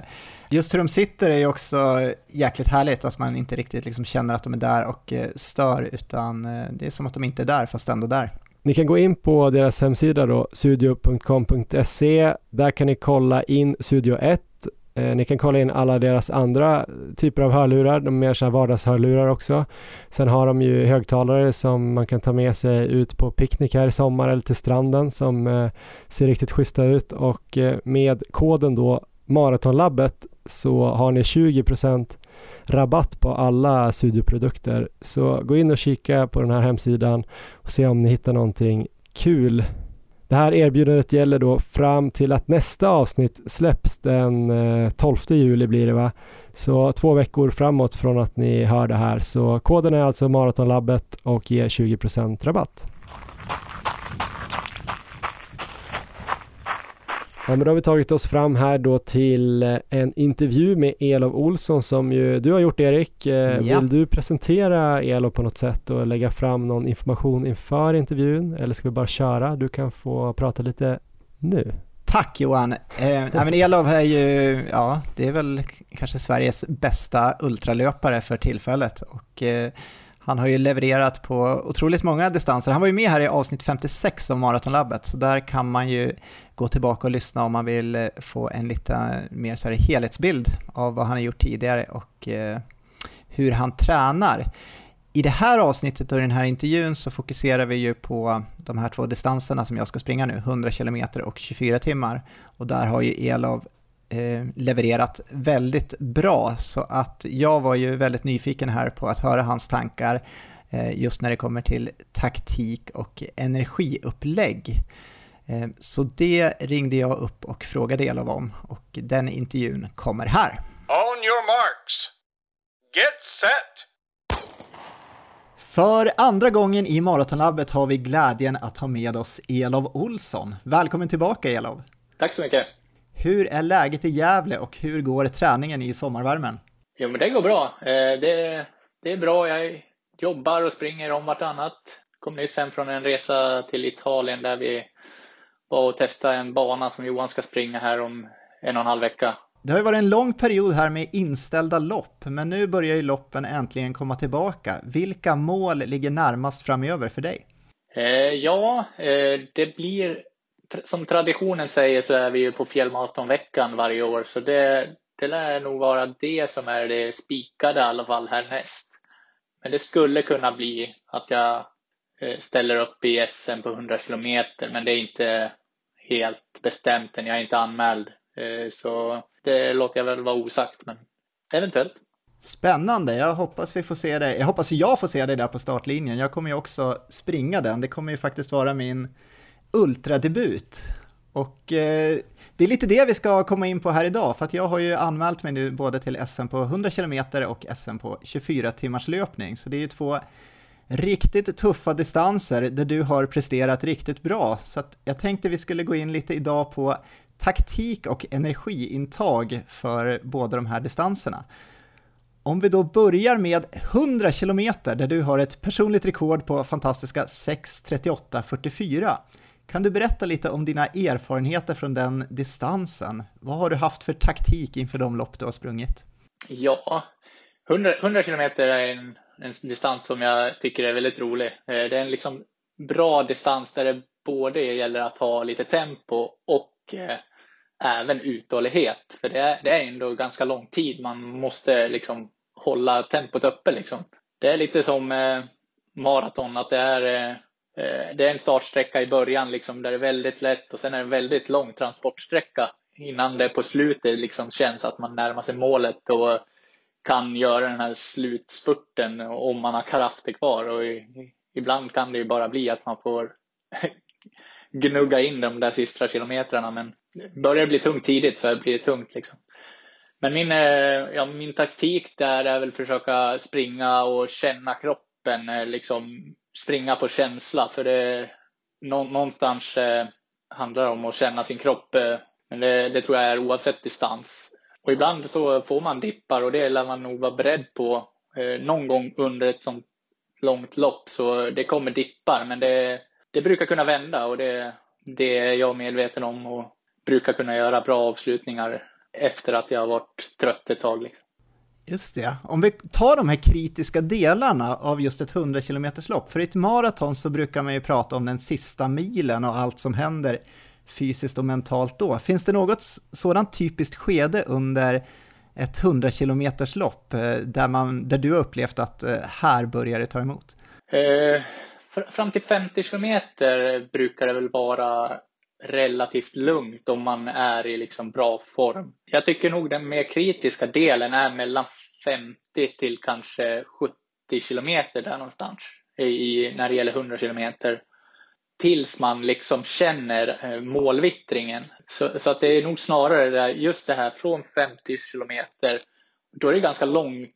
just hur de sitter är ju också jäkligt härligt, att man inte riktigt liksom känner att de är där och eh, stör, utan eh, det är som att de inte är där, fast ändå där. Ni kan gå in på deras hemsida då, studio.com.se. Där kan ni kolla in Studio 1. Eh, ni kan kolla in alla deras andra typer av hörlurar, de mer så här vardagshörlurar också. Sen har de ju högtalare som man kan ta med sig ut på picknick här i sommar eller till stranden som eh, ser riktigt schyssta ut och eh, med koden då Maratonlabbet så har ni 20 rabatt på alla studioprodukter. Så gå in och kika på den här hemsidan och se om ni hittar någonting kul. Det här erbjudandet gäller då fram till att nästa avsnitt släpps den eh, 12 juli blir det va? Så två veckor framåt från att ni hör det här. Så koden är alltså Maratonlabbet och ger 20% rabatt. Ja, men då har vi tagit oss fram här då till eh, en intervju med Elof Olsson som ju du har gjort Erik. Eh, ja. Vill du presentera Elof på något sätt och lägga fram någon information inför intervjun eller ska vi bara köra? Du kan få prata lite nu. Tack Johan! Eh, men Elof är ju, ja, det är väl kanske Sveriges bästa ultralöpare för tillfället och eh, han har ju levererat på otroligt många distanser. Han var ju med här i avsnitt 56 av Maratonlabbet, så där kan man ju gå tillbaka och lyssna om man vill eh, få en lite mer så här helhetsbild av vad han har gjort tidigare och eh, hur han tränar. I det här avsnittet och i den här intervjun så fokuserar vi ju på de här två distanserna som jag ska springa nu, 100 km och 24 timmar. Och där har ju Elov levererat väldigt bra, så att jag var ju väldigt nyfiken här på att höra hans tankar eh, just när det kommer till taktik och energiupplägg. Eh, så det ringde jag upp och frågade Elof om och den intervjun kommer här. On your marks. Get set! För andra gången i Maratonlabbet har vi glädjen att ha med oss Elov Olsson. Välkommen tillbaka Elov! Tack så mycket! Hur är läget i Gävle och hur går träningen i sommarvärmen? Jo, men det går bra. Eh, det, det är bra. Jag jobbar och springer om vartannat. Kom nyss hem från en resa till Italien där vi var och testade en bana som Johan ska springa här om en och en halv vecka. Det har ju varit en lång period här med inställda lopp, men nu börjar ju loppen äntligen komma tillbaka. Vilka mål ligger närmast framöver för dig? Eh, ja, eh, det blir som traditionen säger så är vi ju på fjällmaratonveckan varje år, så det, det lär nog vara det som är det spikade i alla fall härnäst. Men det skulle kunna bli att jag eh, ställer upp i SM på 100 kilometer, men det är inte helt bestämt än. Jag är inte anmäld, eh, så det låter jag väl vara osagt, men eventuellt. Spännande, jag hoppas vi får se dig. Jag hoppas jag får se dig där på startlinjen. Jag kommer ju också springa den. Det kommer ju faktiskt vara min ultradebut. Och eh, det är lite det vi ska komma in på här idag, för att jag har ju anmält mig nu både till SM på 100 km och SM på 24 timmars löpning, så det är ju två riktigt tuffa distanser där du har presterat riktigt bra. Så att jag tänkte vi skulle gå in lite idag på taktik och energiintag för båda de här distanserna. Om vi då börjar med 100 km där du har ett personligt rekord på fantastiska 6.38.44 kan du berätta lite om dina erfarenheter från den distansen? Vad har du haft för taktik inför de lopp du har sprungit? Ja, 100, 100 kilometer är en, en, distans som jag tycker är väldigt rolig. Eh, det är en liksom bra distans där det både gäller att ha lite tempo och eh, även uthållighet. För det är, det är ändå ganska lång tid man måste liksom hålla tempot uppe. Liksom. Det är lite som eh, maraton, att det är Eh, Eh, det är en startsträcka i början liksom, där det är väldigt lätt och sen är det en väldigt lång transportsträcka innan det på slutet liksom känns att man närmar sig målet och kan göra den här slutspurten om man har krafter kvar. Och ibland kan det ju bara bli att man får gnugga in de där sista kilometrarna. Men börjar det bli tungt tidigt så blir det tungt. Liksom. Men min, eh, ja, min taktik där är väl försöka springa och känna kroppen kroppen, liksom springa på känsla. För det någonstans eh, handlar om att känna sin kropp. Eh, men det, det tror jag är oavsett distans. Och ibland så får man dippar och det lär man nog vara beredd på. Eh, någon gång under ett sånt långt lopp så det kommer dippar men det, det brukar kunna vända och det, det är jag medveten om och brukar kunna göra bra avslutningar efter att jag har varit trött ett tag. Liksom. Just det. Om vi tar de här kritiska delarna av just ett 100 km lopp. För i ett maraton så brukar man ju prata om den sista milen och allt som händer fysiskt och mentalt då. Finns det något sådant typiskt skede under ett 100 km lopp eh, där, man, där du har upplevt att eh, här börjar det ta emot? Eh, fram till 50 km brukar det väl vara relativt lugnt om man är i liksom bra form. Jag tycker nog den mer kritiska delen är mellan 50 till kanske 70 kilometer där någonstans i, när det gäller 100 kilometer. Tills man liksom känner eh, målvittringen. Så, så, att det är nog snarare där, just det här från 50 kilometer, då är det ganska långt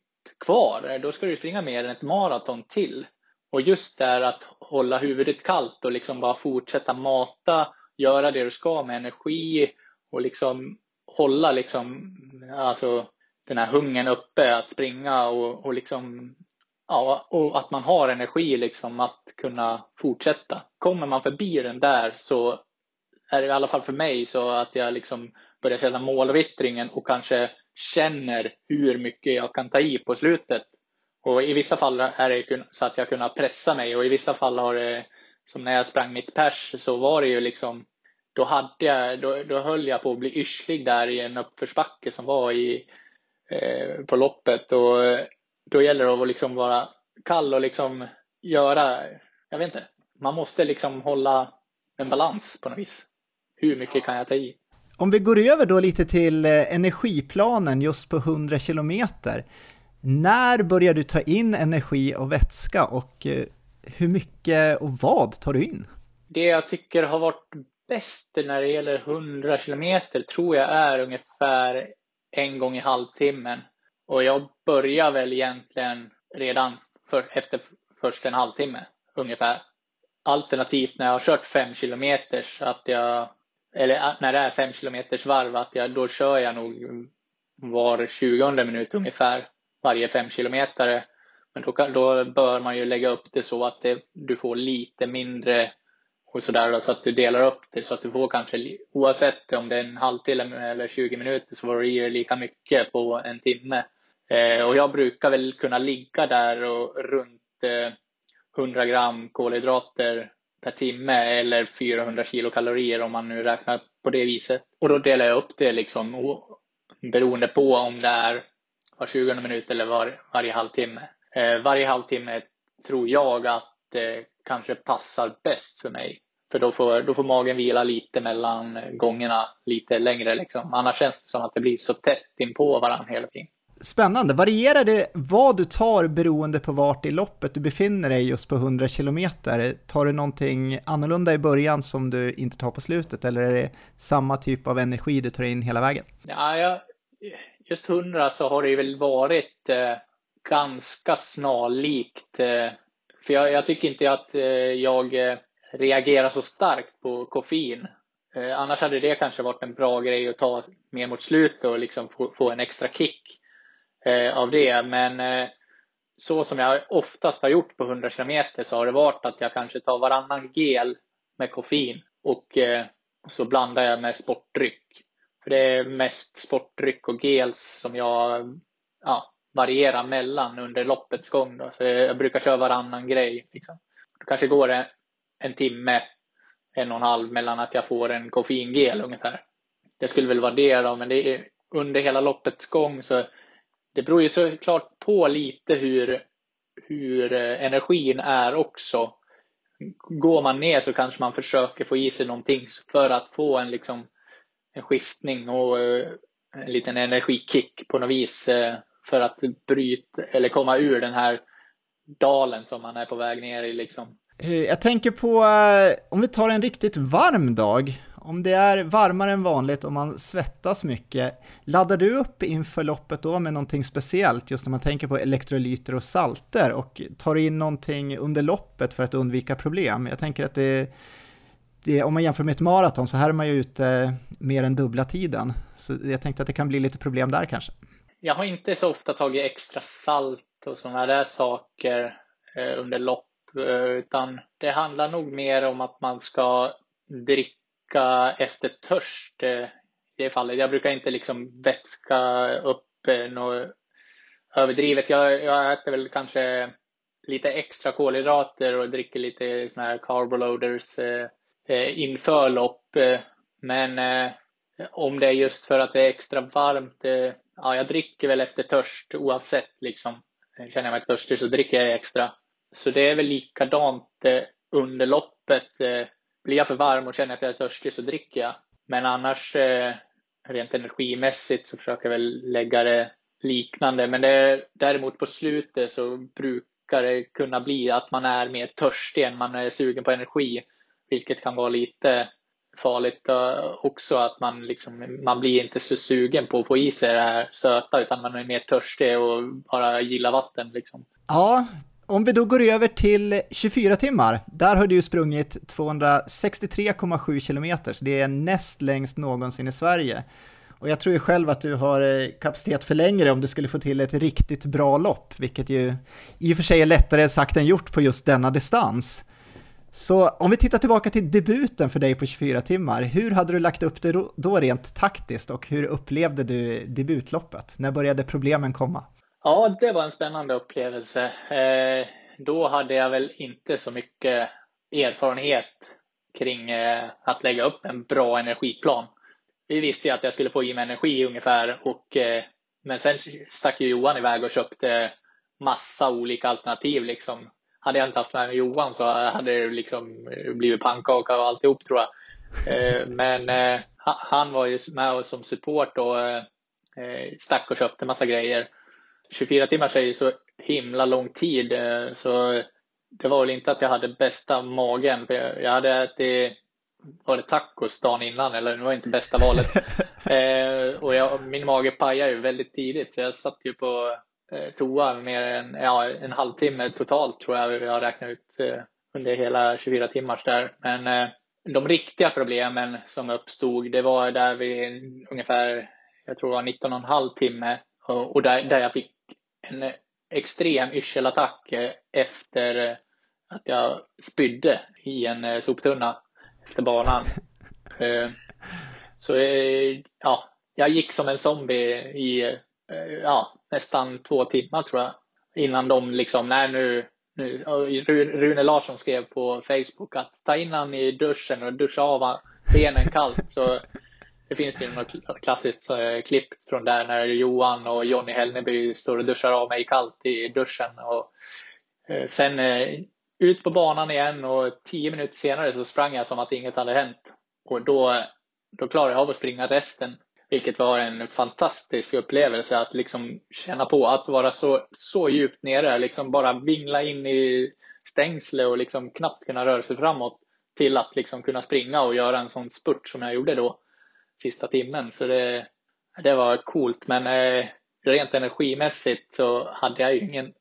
kvar. Då ska du springa mer än ett maraton till. Och just där att hålla huvudet kallt och liksom bara fortsätta mata göra det du ska med energi och liksom hålla liksom, alltså den här hungern uppe att springa och, och liksom Ja, och att man har energi liksom att kunna fortsätta. Kommer man förbi den där så är det i alla fall för mig så att jag liksom börjar känna målvittringen och kanske känner hur mycket jag kan ta i på slutet. Och i vissa fall är det så att jag kunnat pressa mig och i vissa fall har det som när jag sprang mitt pers så var det ju liksom då, hade jag, då, då höll jag på att bli yrslig där i en uppförsbacke som var i, eh, på loppet. Och eh, då gäller det att liksom vara kall och liksom göra, jag vet inte, man måste liksom hålla en balans på något vis. Hur mycket kan jag ta i? Om vi går över då lite till eh, energiplanen just på 100 kilometer. När börjar du ta in energi och vätska och eh, hur mycket och vad tar du in? Det jag tycker har varit bäst när det gäller 100 kilometer tror jag är ungefär en gång i halvtimmen. Och jag börjar väl egentligen redan för, efter först en halvtimme ungefär. Alternativt när jag har kört fem kilometer att jag, eller äh, när det är fem kilometers varv, att jag, då kör jag nog var 20 minut ungefär varje fem kilometer. Men då, då bör man ju lägga upp det så att det, du får lite mindre och sådär så att du delar upp det så att du får kanske oavsett om det är en halvtimme eller 20 minuter så får du i dig lika mycket på en timme. Eh, och jag brukar väl kunna ligga där och runt eh, 100 gram kolhydrater per timme eller 400 kilokalorier om man nu räknar på det viset. Och då delar jag upp det liksom och, beroende på om det är var 20 minut eller var, varje halvtimme. Eh, varje halvtimme tror jag att eh, kanske passar bäst för mig. För då får, då får magen vila lite mellan gångerna lite längre liksom. Annars känns det som att det blir så tätt in på varandra hela tiden. Spännande. Varierar det vad du tar beroende på vart i loppet du befinner dig just på 100 kilometer? Tar du någonting annorlunda i början som du inte tar på slutet eller är det samma typ av energi du tar in hela vägen? Ja, jag, just 100 så har det väl varit eh, ganska snarlikt eh, för jag, jag, tycker inte att eh, jag eh, reagerar så starkt på koffein. Annars hade det kanske varit en bra grej att ta mer mot slutet och liksom få, få en extra kick av det. Men så som jag oftast har gjort på 100 km så har det varit att jag kanske tar varannan gel med koffein och så blandar jag med sportdryck. För det är mest sportdryck och gels som jag ja, variera mellan under loppets gång. Då. Så jag brukar köra varannan grej. Liksom. Det kanske går en, en timme, en och en halv mellan att jag får en koffeingel ungefär. Det skulle väl vara det då, men det är under hela loppets gång så det beror ju såklart på lite hur, hur eh, energin är också. Går man ner så kanske man försöker få i sig någonting för att få en, liksom, en skiftning och eh, en liten energikick på något vis eh, för att bryta eller komma ur den här dalen som man är på väg ner i liksom. Eh, jag tänker på, eh, om vi tar en riktigt varm dag, Om det är varmare än vanligt och man svettas mycket, laddar du upp inför loppet då med någonting speciellt, just när man tänker på elektrolyter och salter och tar in någonting under loppet för att undvika problem? Jag tänker att det, det om man jämför med ett maraton så här är man ju ute mer än dubbla tiden. Så jag tänkte att det kan bli lite problem där kanske. Jag har inte så ofta tagit extra salt och sådana där saker eh, under lopp, eh, utan det handlar nog mer om att man ska dricka efter törst eh, i det fallet. Jag brukar inte liksom vätska upp eh, något överdrivet. Jag, jag äter väl kanske lite extra kolhydrater och dricker lite sådana här carboloaders eh, eh, inför lopp. Men om det är just för att det är extra varmt, ja, jag dricker väl efter törst oavsett liksom. Känner jag mig törstig så dricker jag extra. Så det är väl likadant eh, under loppet. Eh, blir jag för varm och känner att jag är törstig så dricker jag. Men annars eh, rent energimässigt så försöker jag väl lägga det liknande. Men det, däremot på slutet så brukar det kunna bli att man är mer törstig än man är sugen på energi. Vilket kan vara lite farligt eh, också att man, liksom, man blir inte så sugen på att få i sig det här söta utan man är mer törstig och bara gillar vatten. Liksom. Ja, om vi då går över till 24 timmar, där har du ju sprungit 263,7 kilometer, så det är näst längst någonsin i Sverige. Och jag tror ju själv att du har eh, kapacitet för längre om du skulle få till ett riktigt bra lopp, vilket ju i och för sig är lättare sagt än gjort på just denna distans. Så om vi tittar tillbaka till debuten för dig på 24 timmar, hur hade du lagt upp det då rent taktiskt och hur upplevde du debutloppet? När började problemen komma? Ja, det var en spännande upplevelse. Eh, då hade jag väl inte så mycket erfarenhet kring eh, att lägga upp en bra energiplan. Vi visste ju att jag skulle få i mig energi ungefär, och, eh, men sen stack ju Johan iväg och köpte massa olika alternativ. Liksom hade jag inte haft med mig Johan så hade det liksom blivit pannkaka och alltihop tror jag. Eh, men eh, han var ju med oss som support och eh, stack och köpte massa grejer. 24 timmar är ju så himla lång tid så det var väl inte att jag hade bästa magen. För jag hade ätit var det tacos dagen innan eller det var inte bästa valet. och jag, min mage pajade ju väldigt tidigt så jag satt ju på toa mer än ja, en halvtimme totalt tror jag vi har räknat ut eh, under hela 24 timmars där. Men eh, de riktiga problemen som uppstod, det var där vi ungefär, jag tror det var 19 och en halv timme och där, där jag fick en extrem yrselattack efter att jag spydde i en soptunna efter banan. Så ja, jag gick som en zombie i Eh, ja, nästan två timmar tror jag. Innan de liksom, nej nu, nu Rune Larsson skrev på Facebook att ta in han i duschen och duscha av benen kallt. Så det finns ju något klassiskt eh, klipp från där när Johan och Jonny Hellneby står och duschar av mig kallt i duschen. Och eh, sen ut på banan igen och tio minuter senare så sprang jag som att inget hade hänt. Och då, då klarade jag av att springa resten vilket var en fantastisk upplevelse att liksom känna på att vara så, så djupt nere, liksom bara vingla in i stängsle och liksom knappt kunna röra sig framåt till att liksom kunna springa och göra en sån spurt som jag gjorde då sista timmen. Så det, det var coolt. Men eh, rent energimässigt så hade jag ju ingen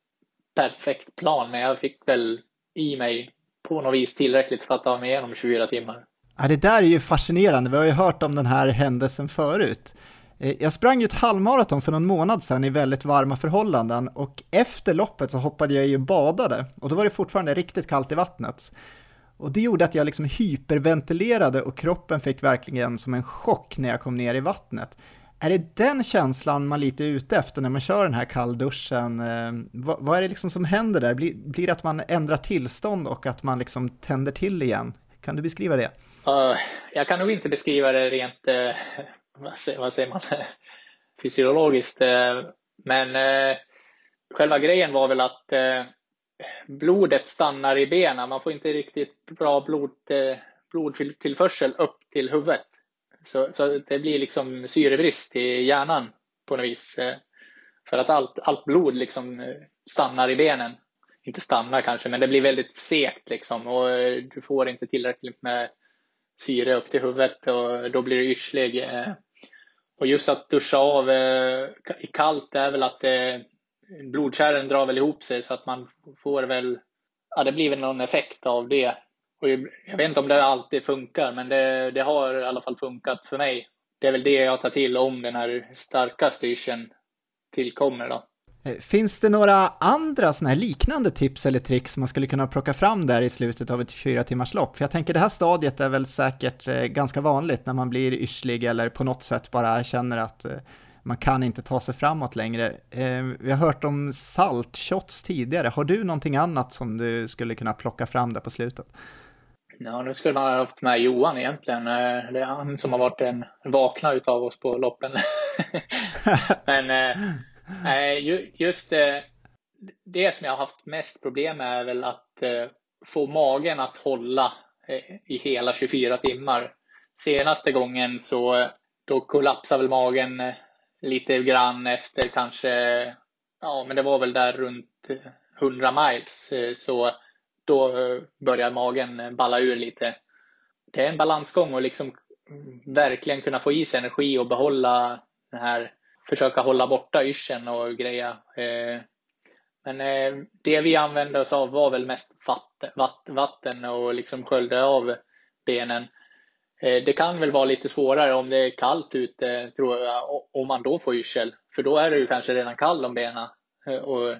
perfekt plan, men jag fick väl i mig på något vis tillräckligt för att ta mig igenom 24 timmar. Ja, det där är ju fascinerande. Vi har ju hört om den här händelsen förut. Eh, jag sprang ju ett halvmaraton för någon månad sedan i väldigt varma förhållanden och efter loppet så hoppade jag i och badade och då var det fortfarande riktigt kallt i vattnet. Och det gjorde att jag liksom hyperventilerade och kroppen fick verkligen som en chock när jag kom ner i vattnet. Är det den känslan man lite är ute efter när man kör den här kallduschen? Eh, vad, vad är det liksom som händer där? Blir, blir det att man ändrar tillstånd och att man liksom tänder till igen? Kan du beskriva det? Eh, jag kan nog inte beskriva det rent, uh, vad, säger, man, fysiologiskt. Uh, men själva grejen var väl att blodet stannar i benen. Man får inte riktigt bra blod, blodtillförsel upp till huvudet. Så, så det blir liksom syrebrist i hjärnan på något vis. För att allt, allt blod liksom stannar i benen. Inte stannar kanske, men det blir väldigt segt liksom och du får inte tillräckligt med syre upp till huvudet och då blir du yrslig. Eh. Och just att duscha av eh, i kallt är väl att det, blodkärlen drar väl ihop sig så att man får väl, ja det blir väl någon effekt av det. Och jag vet inte om det alltid funkar, men det, det har i alla fall funkat för mig. Det är väl det jag tar till om den här starka styrseln tillkommer då. Eh, finns det några andra sådana här liknande tips eller tricks man skulle kunna plocka fram där i slutet av ett fyra timmars lopp? För jag tänker det här stadiet är väl säkert eh, ganska vanligt när man blir yrslig eller på något sätt bara känner att eh, man kan inte ta sig framåt längre. Vi har hört om saltshots tidigare. Har du någonting annat som du skulle kunna plocka fram där på slutet? Ja, nu skulle man ha haft med Johan egentligen. Det är han som har varit den vakna utav oss på loppen. Men Eh, Nej, just det, det som jag har haft mest problem med är väl att eh, få magen att hålla i hela 24 timmar. Senaste gången så då kollapsade väl magen lite grann efter kanske, ja men det var väl där runt 100 miles. Så då börjar magen balla ur lite. Det är en balansgång och liksom mm, verkligen kunna få i sig energi och behålla den här försöka hålla borta yrseln och greja. Eh, men eh, det vi använde oss av var väl mest vatten och liksom sköljde av benen. Eh, det kan väl vara lite svårare om det är kallt ute, tror jag, om man då får yrsel. För då är det ju kanske redan kall om benen. Och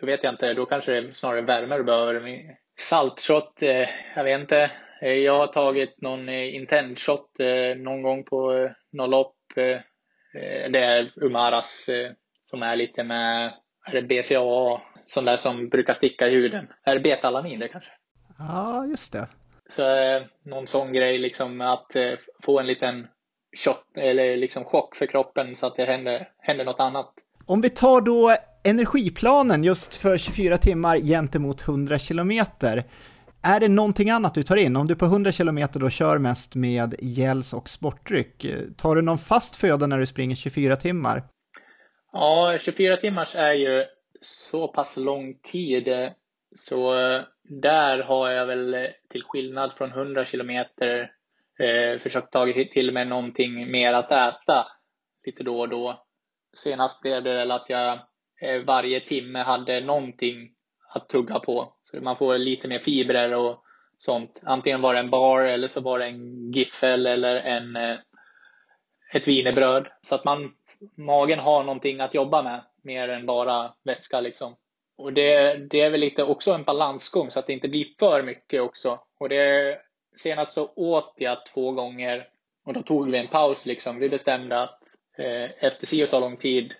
då vet jag inte, då kanske det är snarare värme du behöver. Saltshot, jag vet inte. Jag har tagit någon intentshot någon gång på något lopp. Eh, det är Umaras eh, som är lite med är det BCA, sån där som brukar sticka i huden. Är det betalamin det kanske? Ja, just det. Så eh, någon sån grej liksom att få en liten shot, eller liksom chock för kroppen så att det händer, händer något annat. Om vi tar då energiplanen just för 24 timmar gentemot 100 kilometer. Är det någonting annat du tar in? Om du på 100 km då kör mest med gels och sportdryck, tar du någon fast föda när du springer 24 timmar? Ja, 24 timmars är ju så pass lång tid så eh, där har jag väl eh, till skillnad från 100 km eh, försökt ta till mig någonting mer att äta lite då och då. Senast blev det väl att jag eh, varje timme hade någonting att tugga på. Så man får lite mer fibrer och sånt. Antingen var det en bar eller så var det en giffel eller en, eh, ett wienerbröd. Så att man, magen har någonting att jobba med mer än bara vätska liksom. Och det, det är väl lite också en balansgång så att det inte blir för mycket också. Och det, senast så åt jag två gånger och då tog vi en paus liksom. Vi bestämde att eh, efter si och så lång tid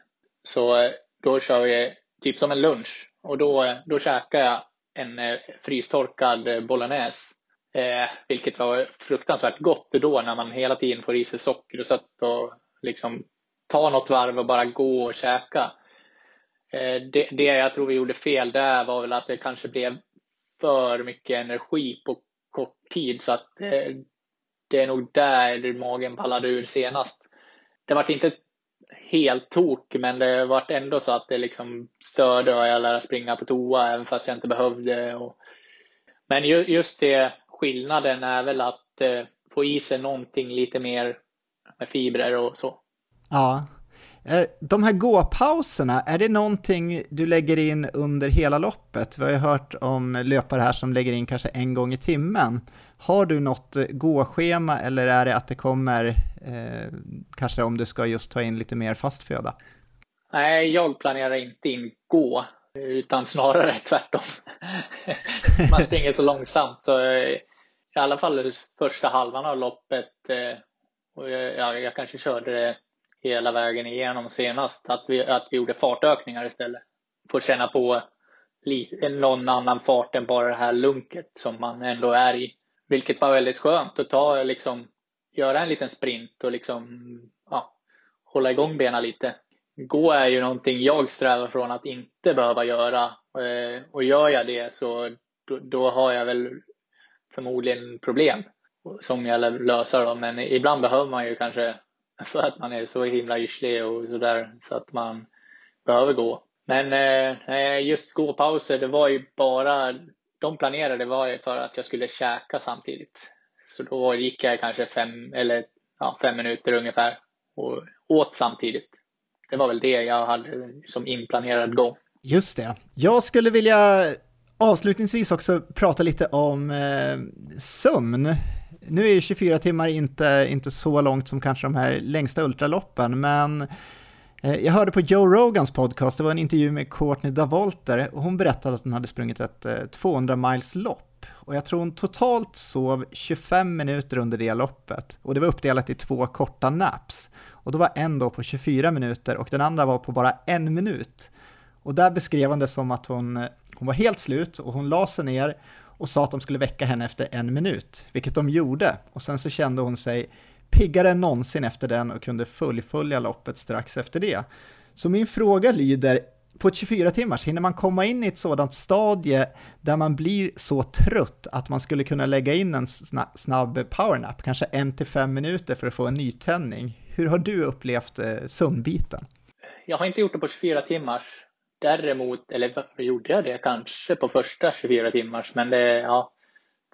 så eh, då kör vi typ som en lunch. Och då, då käkar jag en eh, frystorkad eh, bolognese. Eh, vilket var fruktansvärt gott då när man hela tiden får i sig socker och sött och liksom ta något varv och bara gå och käka. Eh, det, det jag tror vi gjorde fel där var väl att det kanske blev för mycket energi på kort tid så att eh, det är nog där magen pallade ur senast. Det var inte helt tok, men det vart ändå så att det liksom störde och jag lärde springa på toa även fast jag inte behövde. Och... Men just det, skillnaden är väl att eh, få i sig någonting lite mer med fibrer och så. Ja. Eh, de här gåpauserna, är det någonting du lägger in under hela loppet? Vi har ju hört om löpare här som lägger in kanske en gång i timmen. Har du något eh, gåschema eller är det att det kommer, eh, kanske om du ska just ta in lite mer fast föda? Nej, jag planerar inte in gå, utan snarare tvärtom. Man springer så långsamt så eh, i alla fall första halvan av loppet och jag, jag kanske körde det hela vägen igenom senast, att vi, att vi gjorde fartökningar istället. Får känna på någon annan fart än bara det här lunket som man ändå är i. Vilket var väldigt skönt att ta, liksom, göra en liten sprint och liksom, ja, hålla igång benen lite. Gå är ju någonting jag strävar från att inte behöva göra. Eh, och gör jag det så då, då har jag väl förmodligen problem som jag löser. Då. Men ibland behöver man ju kanske för att man är så himla yrslig och sådär så att man behöver gå. Men eh, eh, just gåpauser, det var ju bara de planerade var ju för att jag skulle käka samtidigt. Så då gick jag kanske fem, eller, ja, fem minuter ungefär och åt samtidigt. Det var väl det jag hade som inplanerad gång. Just det. Jag skulle vilja avslutningsvis också prata lite om eh, sömn. Nu är ju 24 timmar inte, inte så långt som kanske de här längsta ultraloppen, men eh, jag hörde på Joe Rogans podcast, det var en intervju med Courtney Davolter, och hon berättade att hon hade sprungit ett eh, 200 miles lopp. Och jag tror hon totalt sov 25 minuter under det loppet. Och det var uppdelat i två korta naps. Och då var en då på 24 minuter och den andra var på bara en minut. Och där beskrev hon det som att hon, hon var helt slut och hon la sig ner och sa att de skulle väcka henne efter en minut, vilket de gjorde. Och sen så kände hon sig piggare än någonsin efter den och kunde fullfölja loppet strax efter det. Så min fråga lyder, på ett 24 timmars, hinner man komma in i ett sådant stadie där man blir så trött att man skulle kunna lägga in en snabb powernap, kanske en till fem minuter för att få en nytändning? Hur har du upplevt eh, sömnbiten? Jag har inte gjort det på 24 timmars. Däremot, eller gjorde jag det kanske på första 24 timmars, men det, ja,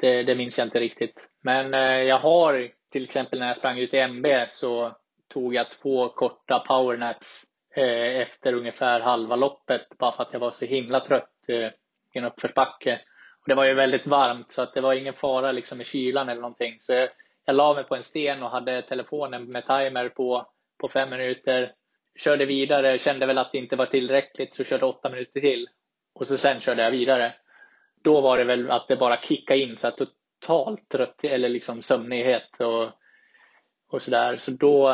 det, det minns jag inte riktigt. Men eh, jag har till exempel när jag sprang ut i MB så tog jag två korta powernaps eh, efter ungefär halva loppet bara för att jag var så himla trött eh, i en uppförsbacke. Och det var ju väldigt varmt så att det var ingen fara liksom i kylan eller någonting. Så jag, jag la mig på en sten och hade telefonen med timer på, på fem minuter körde vidare, kände väl att det inte var tillräckligt, så körde åtta minuter till. Och så sen körde jag vidare. Då var det väl att det bara kickade in så att totalt trött, eller liksom sömnighet och, och sådär. Så då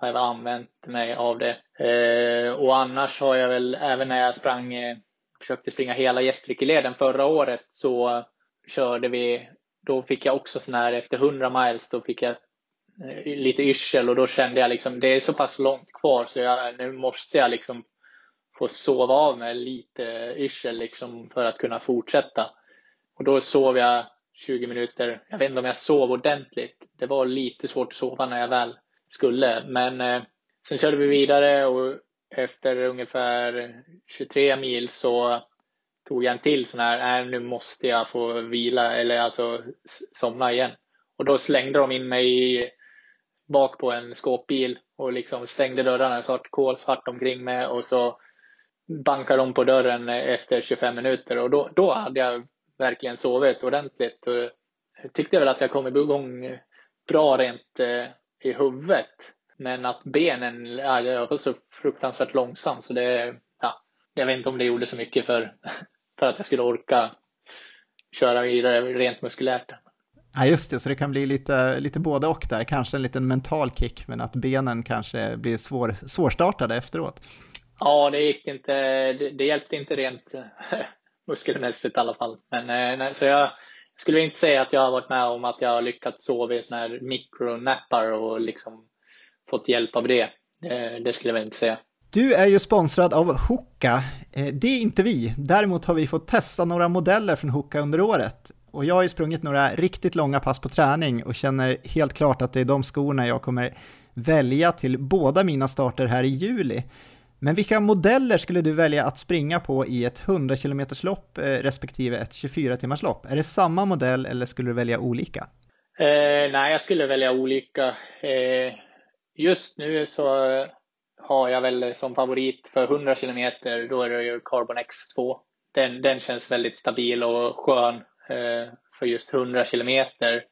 har jag använt mig av det. Eh, och annars har jag väl, även när jag sprang, eh, försökte springa hela Gästrikeleden förra året så körde vi, då fick jag också sån här, efter 100 miles, då fick jag Eh, lite yrsel och då kände jag liksom det är så pass långt kvar så jag, nu måste jag liksom få sova av mig lite yrsel liksom för att kunna fortsätta. Och då sov jag 20 minuter. Jag vet inte om jag sov ordentligt. Det var lite svårt att sova när jag väl skulle. Men eh, sen körde vi vidare och efter ungefär 23 mil så tog jag en till sån här, nej nu måste jag få vila eller alltså somna igen. Och då slängde de in mig i bak på en skåpbil och liksom stängde dörrarna så att kolsvart omkring mig och så bankade de på dörren efter 25 minuter och då, då hade jag verkligen sovit ordentligt. Och jag tyckte väl att jag kom igång bra rent eh, i huvudet. Men att benen, ja, jag var så fruktansvärt långsam så det, ja, jag vet inte om det gjorde så mycket för, för att jag skulle orka köra vidare rent muskulärt. Ja, just det, så det kan bli lite, lite både och där, kanske en liten mental kick, men att benen kanske blir svår, svårstartade efteråt. Ja, det gick inte, det, det hjälpte inte rent muskelmässigt i alla fall. Men, eh, nej, så jag skulle inte säga att jag har varit med om att jag har lyckats sova i sådana här mikronappar och liksom fått hjälp av det. det. Det skulle jag inte säga. Du är ju sponsrad av Hoka. Eh, det är inte vi. Däremot har vi fått testa några modeller från Hoka under året. Och jag har ju sprungit några riktigt långa pass på träning och känner helt klart att det är de skorna jag kommer välja till båda mina starter här i juli. Men vilka modeller skulle du välja att springa på i ett 100 km lopp eh, respektive ett 24 timmars lopp? Är det samma modell eller skulle du välja olika? Eh, nej, jag skulle välja olika. Eh, just nu så har jag väl som favorit för 100 km, då är det ju Carbon X2. Den, den känns väldigt stabil och skön Eh, för just 100 kilometer.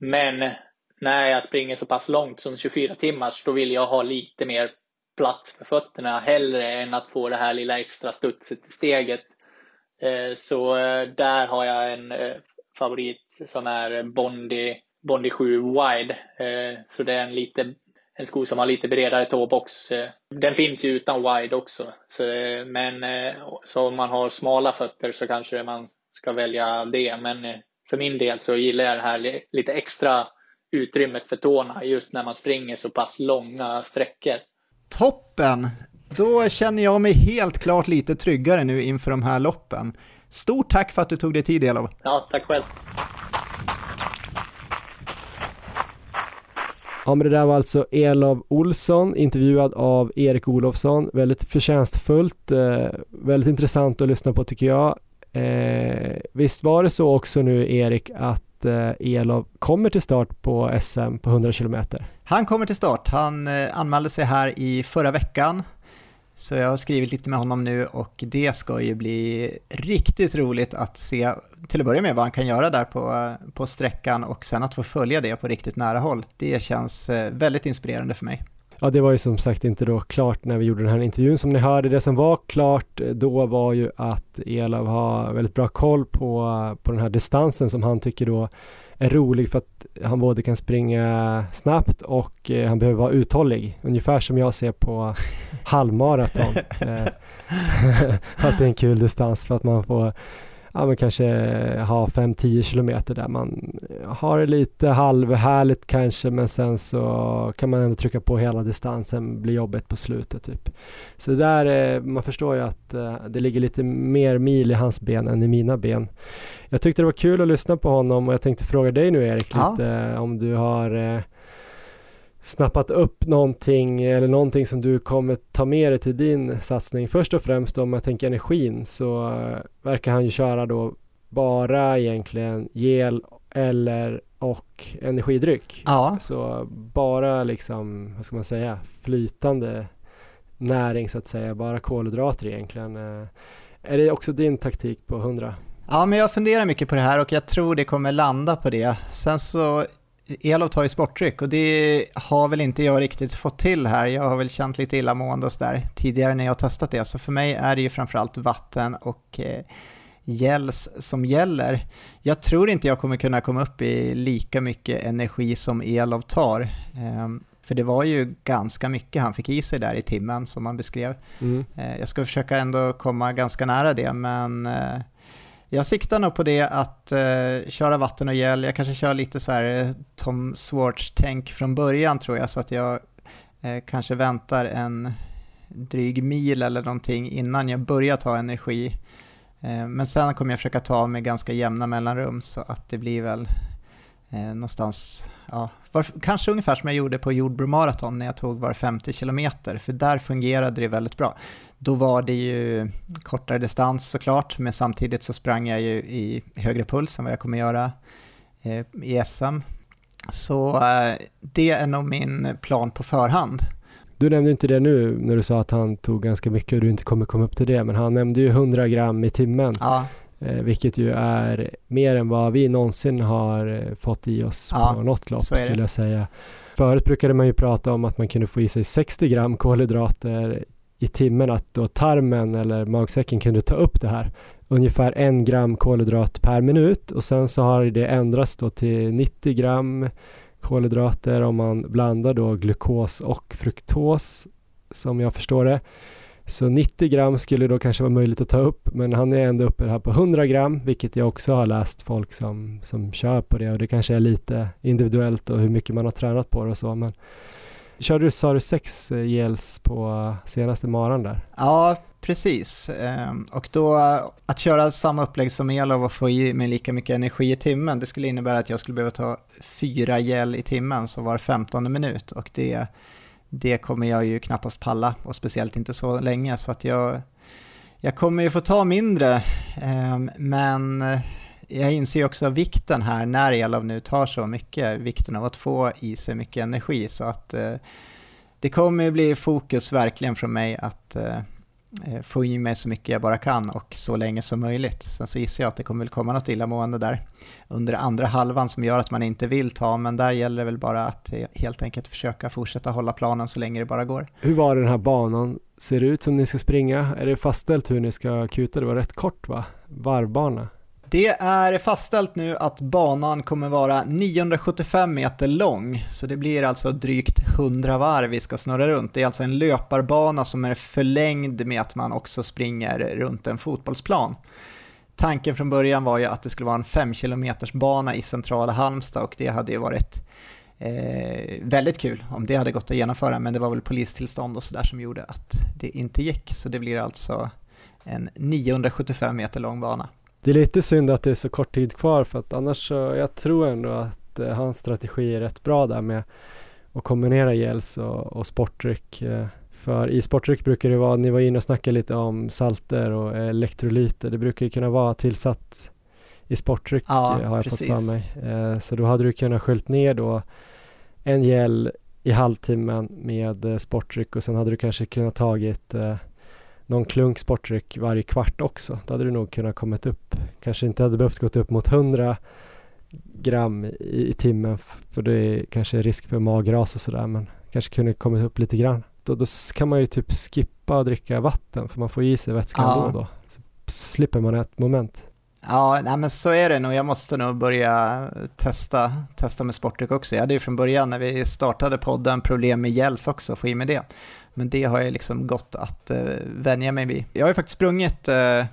Men när jag springer så pass långt som 24 timmars, då vill jag ha lite mer plats för fötterna hellre än att få det här lilla extra studset i steget. Eh, så eh, där har jag en favorit som är Bondi, Bondi 7 Wide. Så det är en, lite, en sko som har lite bredare tåbox. Den finns ju utan wide också. Så, men så om man har smala fötter så kanske man ska välja det. Men eh, för min del så gillar jag det här lite extra utrymmet för tårna just när man springer så pass långa sträckor. Toppen! Då känner jag mig helt klart lite tryggare nu inför de här loppen. Stort tack för att du tog dig tid Elof. Ja, tack själv. Ja, men det där var alltså Elov Olsson, intervjuad av Erik Olofsson. Väldigt förtjänstfullt, eh, väldigt intressant att lyssna på tycker jag. Eh, visst var det så också nu Erik att eh, Elov kommer till start på SM på 100 km. Han kommer till start. Han eh, anmälde sig här i förra veckan. Så jag har skrivit lite med honom nu och det ska ju bli riktigt roligt att se till att börja med vad han kan göra där på, eh, på sträckan och sen att få följa det på riktigt nära håll. Det känns eh, väldigt inspirerande för mig. Ja, det var ju som sagt inte då klart när vi gjorde den här intervjun som ni hörde. Det som var klart då var ju att Elov har väldigt bra koll på, på den här distansen som han tycker då är rolig för att han både kan springa snabbt och eh, han behöver vara uthållig. Ungefär som jag ser på halvmaraton. eh, att det är en kul distans för att man får ja, men kanske ha 5-10 kilometer där man har det lite halvhärligt kanske men sen så kan man ändå trycka på hela distansen, blir jobbigt på slutet typ. Så där, man förstår ju att eh, det ligger lite mer mil i hans ben än i mina ben. Jag tyckte det var kul att lyssna på honom och jag tänkte fråga dig nu Erik ja. lite om du har eh, snappat upp någonting eller någonting som du kommer ta med dig till din satsning. Först och främst om jag tänker energin så uh, verkar han ju köra då bara egentligen gel eller och energidryck. Ja. Så bara liksom, vad ska man säga, flytande näring så att säga, bara kolhydrater egentligen. Uh, är det också din taktik på 100? Ja, men jag funderar mycket på det här och jag tror det kommer landa på det. Sen så Elof tar ju sportdryck och det har väl inte jag riktigt fått till här. Jag har väl känt lite illamående och sådär tidigare när jag har testat det. Så för mig är det ju framförallt vatten och eh, gels som gäller. Jag tror inte jag kommer kunna komma upp i lika mycket energi som Elof tar. Eh, för det var ju ganska mycket han fick i sig där i timmen som han beskrev. Mm. Eh, jag ska försöka ändå komma ganska nära det men eh, jag siktar nog på det att eh, köra vatten och gel. Jag kanske kör lite så här eh, Tom Swartz-tänk från början tror jag, så att jag eh, kanske väntar en dryg mil eller någonting innan jag börjar ta energi. Eh, men sen kommer jag försöka ta med ganska jämna mellanrum så att det blir väl eh, någonstans, ja, var, kanske ungefär som jag gjorde på Jordbro Marathon när jag tog var 50 kilometer, för där fungerade det väldigt bra. Då var det ju kortare distans såklart, men samtidigt så sprang jag ju i högre puls än vad jag kommer göra eh, i SM. Så eh, det är nog min plan på förhand. Du nämnde inte det nu när du sa att han tog ganska mycket och du inte kommer komma upp till det, men han nämnde ju 100 gram i timmen. Ja. Eh, vilket ju är mer än vad vi någonsin har fått i oss ja, på något lopp skulle jag säga. Förut brukade man ju prata om att man kunde få i sig 60 gram kolhydrater i timmen att då tarmen eller magsäcken kunde ta upp det här ungefär en gram kolhydrat per minut och sen så har det ändrats då till 90 gram kolhydrater om man blandar då glukos och fruktos som jag förstår det. Så 90 gram skulle då kanske vara möjligt att ta upp men han är ändå uppe här på 100 gram vilket jag också har läst folk som, som kör på det och det kanske är lite individuellt och hur mycket man har tränat på det och så men Körde du, sa du sex eh, gels på eh, senaste maran där? Ja, precis. Ehm, och då att köra samma upplägg som Elov och få i mig lika mycket energi i timmen, det skulle innebära att jag skulle behöva ta fyra gel i timmen, så var 15 minut. Och det, det kommer jag ju knappast palla, och speciellt inte så länge. Så att jag, jag kommer ju få ta mindre, ehm, men eh, jag inser också vikten här när Elav nu tar så mycket, vikten av att få i sig mycket energi. Så att eh, det kommer ju bli fokus verkligen från mig att eh, Eh, få i mig så mycket jag bara kan och så länge som möjligt. Sen så gissar jag att det kommer väl komma något illamående där under andra halvan som gör att man inte vill ta, men där gäller det väl bara att helt enkelt försöka fortsätta hålla planen så länge det bara går. Hur var den här banan? Ser det ut som ni ska springa? Är det fastställt hur ni ska kuta? Det var rätt kort va? Varvbana? Det är fastställt nu att banan kommer vara 975 meter lång, så det blir alltså drygt 100 varv vi ska snurra runt. Det är alltså en löparbana som är förlängd med att man också springer runt en fotbollsplan. Tanken från början var ju att det skulle vara en 5 km bana i centrala Halmstad och det hade ju varit eh, väldigt kul om det hade gått att genomföra, men det var väl polistillstånd och sådär som gjorde att det inte gick. Så det blir alltså en 975 meter lång bana. Det är lite synd att det är så kort tid kvar för att annars så, jag tror ändå att eh, hans strategi är rätt bra där med att kombinera gels och, och sportdryck. Eh, för i sportdryck brukar det vara, ni var inne och snackade lite om salter och elektrolyter, det brukar ju kunna vara tillsatt i sporttryck Ja, har jag precis. fått för mig. Eh, så då hade du kunnat skylt ner då en gel i halvtimmen med eh, sporttryck och sen hade du kanske kunnat tagit eh, någon klunk sporttryck varje kvart också. Då hade du nog kunnat kommit upp, kanske inte hade behövt gått upp mot 100 gram i, i timmen för det är kanske risk för magras och sådär men kanske kunde kommit upp lite grann. Då, då kan man ju typ skippa att dricka vatten för man får i sig vätska Ja. ändå då. Så slipper man ett moment. Ja, nej, men så är det nog. Jag måste nog börja testa, testa med sportdryck också. Jag hade ju från början när vi startade podden problem med gels också, få i mig det. Men det har jag liksom gått att eh, vänja mig vid. Jag har ju faktiskt sprungit eh,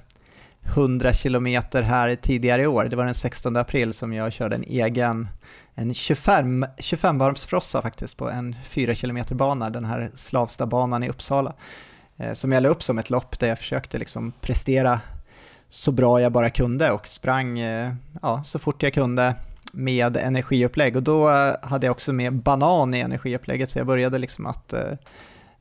100 kilometer här tidigare i år. Det var den 16 april som jag körde en egen, en 25, 25-varvsfrossa faktiskt på en 4 kilometer bana, den här Slavstabanan i Uppsala. Eh, som jag la upp som ett lopp där jag försökte liksom prestera så bra jag bara kunde och sprang eh, ja, så fort jag kunde med energiupplägg och då eh, hade jag också med banan i energiupplägget så jag började liksom att eh,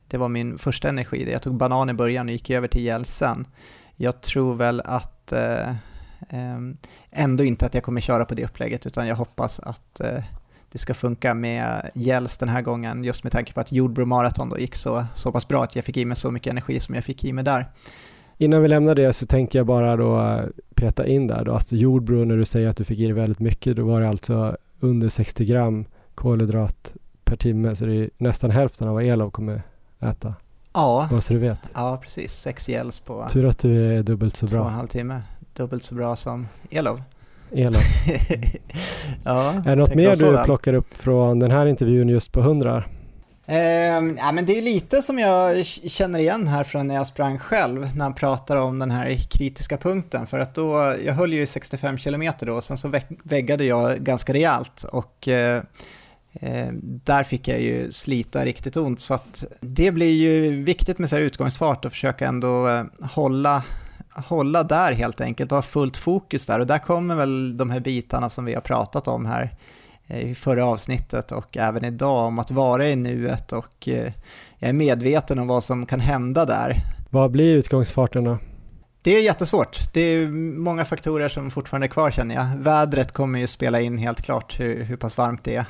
det var min första energi. Jag tog banan i början och gick över till gel sen. Jag tror väl att eh, ehm, ändå inte att jag kommer köra på det upplägget utan jag hoppas att eh, det ska funka med gels den här gången just med tanke på att Jordbro Marathon då gick så, så pass bra att jag fick i mig så mycket energi som jag fick i mig där. Innan vi lämnar det så tänker jag bara då eh, peta in där då att Jordbro när du säger att du fick i dig väldigt mycket då var det alltså under 60 gram kolhydrat per timme så det är nästan hälften av vad Elof kommer äta. Ja, Bara så du vet. Ja, precis. Sex gels på Tur att du är dubbelt så två och en bra. halv timme. Dubbelt så bra som Elov. Elof. ja, Är det något mer du väl. plockar upp från den här intervjun just på 100? Ehm, ja, men det är lite som jag känner igen här från när jag sprang själv, när han pratar om den här kritiska punkten. För att då, jag höll ju 65 kilometer då, sen så väg- väggade jag ganska rejält och eh, eh, där fick jag ju slita riktigt ont. Så att det blir ju viktigt med så här utgångsfart och försöka ändå eh, hålla hålla där helt enkelt och ha fullt fokus där och där kommer väl de här bitarna som vi har pratat om här eh, i förra avsnittet och även idag om att vara i nuet och eh, jag är medveten om vad som kan hända där. Vad blir utgångsfarten då? Det är jättesvårt. Det är många faktorer som fortfarande är kvar känner jag. Vädret kommer ju spela in helt klart hur, hur pass varmt det är.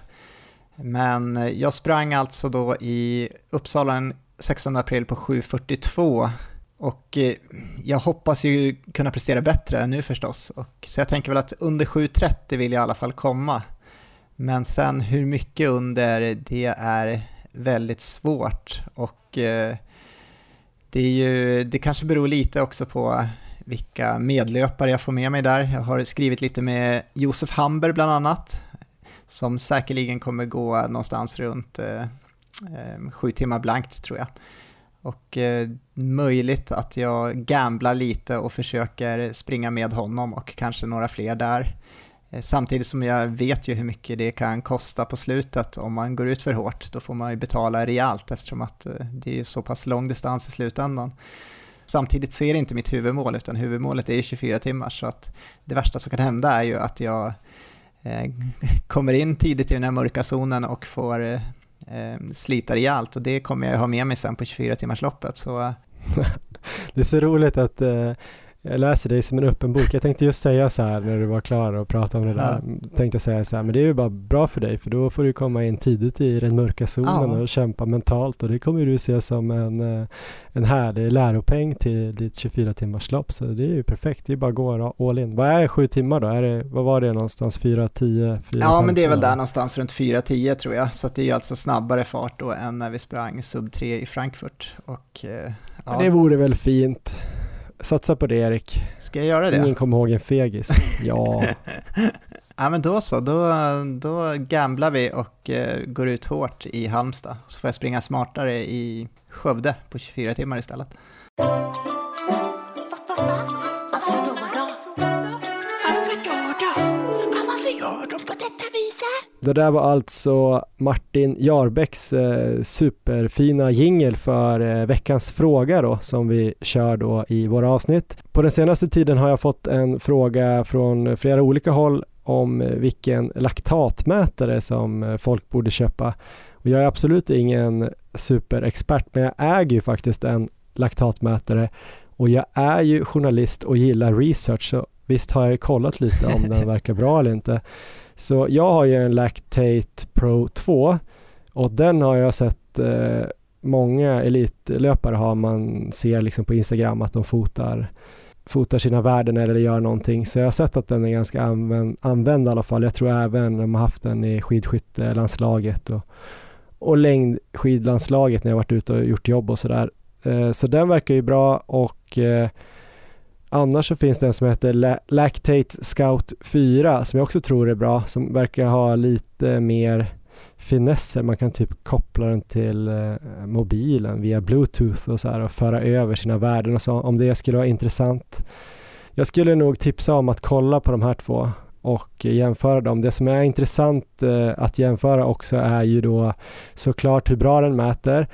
Men eh, jag sprang alltså då i Uppsala den 16 april på 7.42 och eh, jag hoppas ju kunna prestera bättre nu förstås. Och, så jag tänker väl att under 7.30 vill jag i alla fall komma. Men sen hur mycket under, det är väldigt svårt och eh, det, är ju, det kanske beror lite också på vilka medlöpare jag får med mig där. Jag har skrivit lite med Josef Hamber bland annat, som säkerligen kommer gå någonstans runt eh, eh, sju timmar blankt tror jag. Och eh, möjligt att jag gamblar lite och försöker springa med honom och kanske några fler där. Eh, Samtidigt som jag vet ju hur mycket det kan kosta på slutet om man går ut för hårt. Då får man ju betala rejält eftersom att eh, det är ju så pass lång distans i slutändan. Samtidigt så är det inte mitt huvudmål utan huvudmålet är ju 24 timmar så att det värsta som kan hända är ju att jag eh, Eh, kommer in tidigt i den här mörka zonen och får eh, slita rejält. Och det kommer jag ha med mig sen på 24 timmars loppet så Det är så roligt att eh, jag läser dig som en öppen bok. Jag tänkte just säga så här när du var klar och prata om det där. Tänkte säga så här, men det är ju bara bra för dig för då får du komma in tidigt i den mörka zonen Ja. och kämpa mentalt och det kommer du se som en, eh, en härlig läropeng till ditt 24 timmars lopp. Så det är ju perfekt, det är bara att gå all in. Vad är sju timmar då? Är det, vad var det någonstans? 4, 10, 4, Ja, men det är väl där någonstans runt 4.10 tror jag. Så det är ju alltså snabbare fart då än när vi sprang sub 3 i Frankfurt. Och eh, ja, Det vore väl fint. Satsa på det Erik. ska jag göra det? Ingen kommer ihåg en fegis. Ja, Ja, men då så. Då, då gamblar vi och eh, går ut hårt i Halmstad. Så får jag springa smartare i Skövde på 24 timmar istället. Det där var alltså Martin Jarbäcks eh, superfina jingel för eh, veckans fråga då som vi kör då i våra avsnitt. På den senaste tiden har jag fått en fråga från flera olika håll om eh, vilken laktatmätare som eh, folk borde köpa. Och jag är absolut ingen superexpert men jag äger ju faktiskt en laktatmätare och jag är ju journalist och gillar research så visst har jag ju kollat lite om den verkar bra eller inte. Så jag har ju en Lactate Pro 2 och den har jag sett eh, många elitlöpare har man ser liksom på Instagram att de fotar fotar sina värden eller gör någonting. Så jag har sett att den är ganska använd, använd i alla fall. Jag tror även de har haft den i skidskyttelandslaget och, och längdskidlandslaget när jag varit ute och gjort jobb och sådär. Eh, så den verkar ju bra och eh, annars så finns det en som heter Lactate Scout 4 som jag också tror är bra, som verkar ha lite mer finesser. Man kan typ koppla den till eh, mobilen via bluetooth och så här och föra över sina värden och så om det skulle vara intressant. Jag skulle nog tipsa om att kolla på de här två och jämföra dem. Det som är intressant eh, att jämföra också är ju då såklart hur bra den mäter,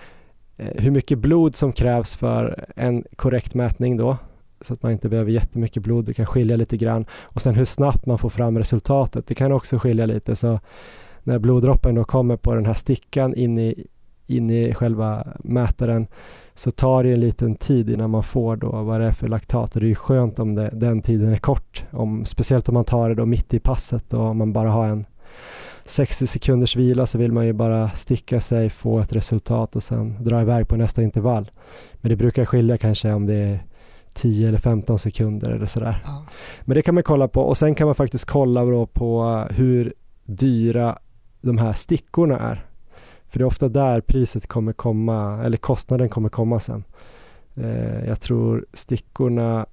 eh, hur mycket blod som krävs för en korrekt mätning då, så att man inte behöver jättemycket blod. Det kan skilja lite grann och sen hur snabbt man får fram resultatet. Det kan också skilja lite. Så när bloddroppen då kommer på den här stickan in i, in i själva mätaren så tar det en liten tid innan man får då vad det är för laktat och det är ju skönt om det, den tiden är kort. Om, speciellt om man tar det då mitt i passet och om man bara har en 60 sekunders vila så vill man ju bara sticka sig, få ett resultat och sen dra iväg på nästa intervall. Men det brukar skilja kanske om det är 10 eller 15 sekunder eller sådär. Ja. Men det kan man kolla på och sen kan man faktiskt kolla på hur dyra de här stickorna är. För det är ofta där priset kommer komma, eller kostnaden kommer komma sen. Eh, jag tror stickorna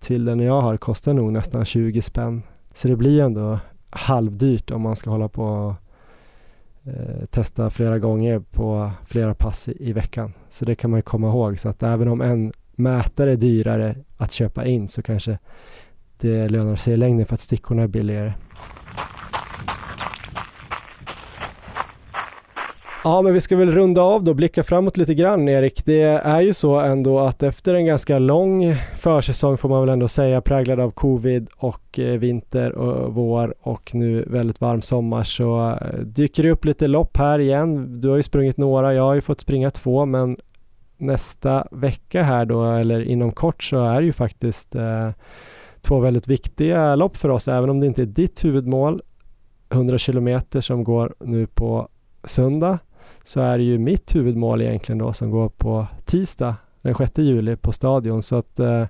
till den jag har kostar nog nästan 20 spänn. Så det blir ändå halvdyrt om man ska hålla på och eh, testa flera gånger på flera pass i, i, veckan. Så det kan man ju komma ihåg. Så att även om en mätare är dyrare att köpa in så kanske det lönar sig i längden för att stickorna är billigare. Ja, men vi ska väl runda av då, blicka framåt lite grann Erik. Det är ju så ändå att efter en ganska lång försäsong får man väl ändå säga präglad av covid och eh, vinter och vår och nu väldigt varm sommar så eh, dyker det upp lite lopp här igen. Du har ju sprungit några, jag har ju fått springa två men nästa vecka här då eller inom kort så är det ju faktiskt eh, två väldigt viktiga lopp för oss även om det inte är ditt huvudmål 100 kilometer som går nu på söndag så är det ju mitt huvudmål egentligen då som går på tisdag den 6 juli på Stadion. Så att eh,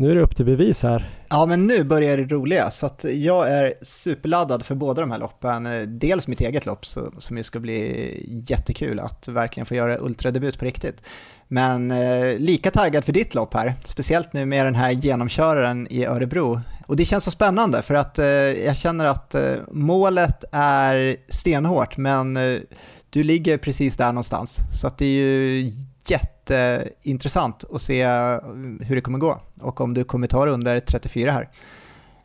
nu är det upp till bevis här. Ja, men nu börjar det roliga. Så att jag är superladdad för båda de här loppen. Eh, dels mitt eget lopp så, som ju ska bli jättekul att verkligen få göra ultradebut på riktigt. Men eh, lika taggad för ditt lopp här, speciellt nu med den här genomköraren i Örebro. Och det känns så spännande för att eh, jag känner att eh, målet är stenhårt men eh, du ligger precis där någonstans. Så att det är ju jätteintressant att se hur det kommer gå och om du kommer ta det under 34 här.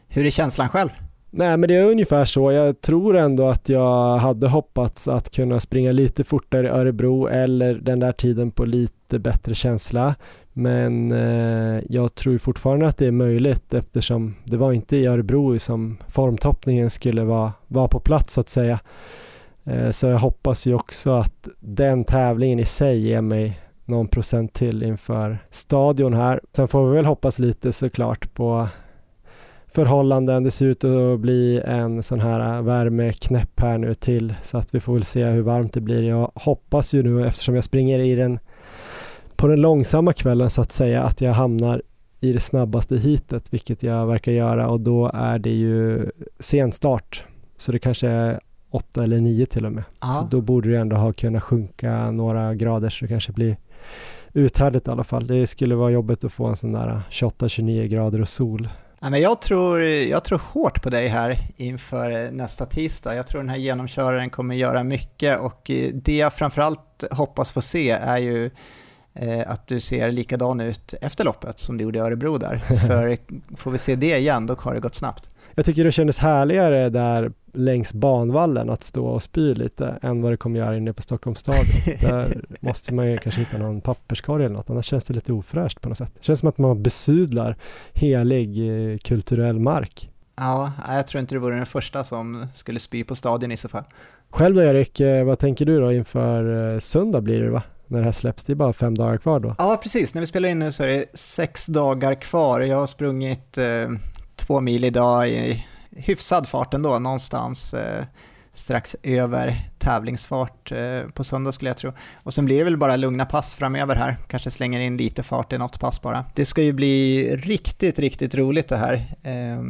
Hur är känslan själv? Nej men det är ungefär så. Jag tror ändå att jag hade hoppats att kunna springa lite fortare i Örebro eller den där tiden på lite bättre känsla. Men eh, jag tror fortfarande att det är möjligt eftersom det var inte i Örebro som formtoppningen skulle vara, vara på plats så att säga. Eh, så jag hoppas ju också att den tävlingen i sig ger mig någon procent till inför stadion här. Sen får vi väl hoppas lite såklart på förhållanden. Det ser ut att bli en sån här värmeknäpp här nu till så att vi får väl se hur varmt det blir. Jag hoppas ju nu eftersom jag springer i den på den långsamma kvällen så att säga att jag hamnar i det snabbaste hitet, vilket jag verkar göra och då är det ju sen start. Så det kanske är åtta eller nio till och med. Aha. Så då borde det ändå ha kunnat sjunka några grader så det kanske blir uthärdligt i alla fall. Det skulle vara jobbigt att få en sån där 28-29 grader och sol. Ja, men jag, tror, jag tror hårt på dig här inför nästa tisdag. Jag tror den här genomköraren kommer göra mycket och eh, det jag framförallt hoppas få se är ju eh, att du ser likadan ut efter loppet som du gjorde i Örebro där. För får vi se det igen, då har det gått snabbt. Jag tycker det kändes härligare där längs banvallen att stå och spy lite än vad det kommer göra inne på Stockholms stadion. Där måste man ju kanske hitta någon papperskorg eller något, annars känns det lite ofräscht på något sätt. Det känns som att man besudlar helig eh, kulturell mark. Ja, jag tror inte det vore den första som skulle spy på stadion i så fall. Själv då Erik, eh, vad tänker du då inför eh, söndag blir det va? när det här släpps. Det är bara fem dagar kvar då. Ja, precis. När vi spelar in nu så är det sex dagar kvar. Jag har sprungit eh, två mil idag i hyfsad fart ändå, någonstans eh, strax över tävlingsfart eh, på söndag skulle jag tro. Och sen blir det väl bara lugna pass framöver här, kanske slänger in lite fart i något pass bara. Det ska ju bli riktigt, riktigt roligt det här. Eh,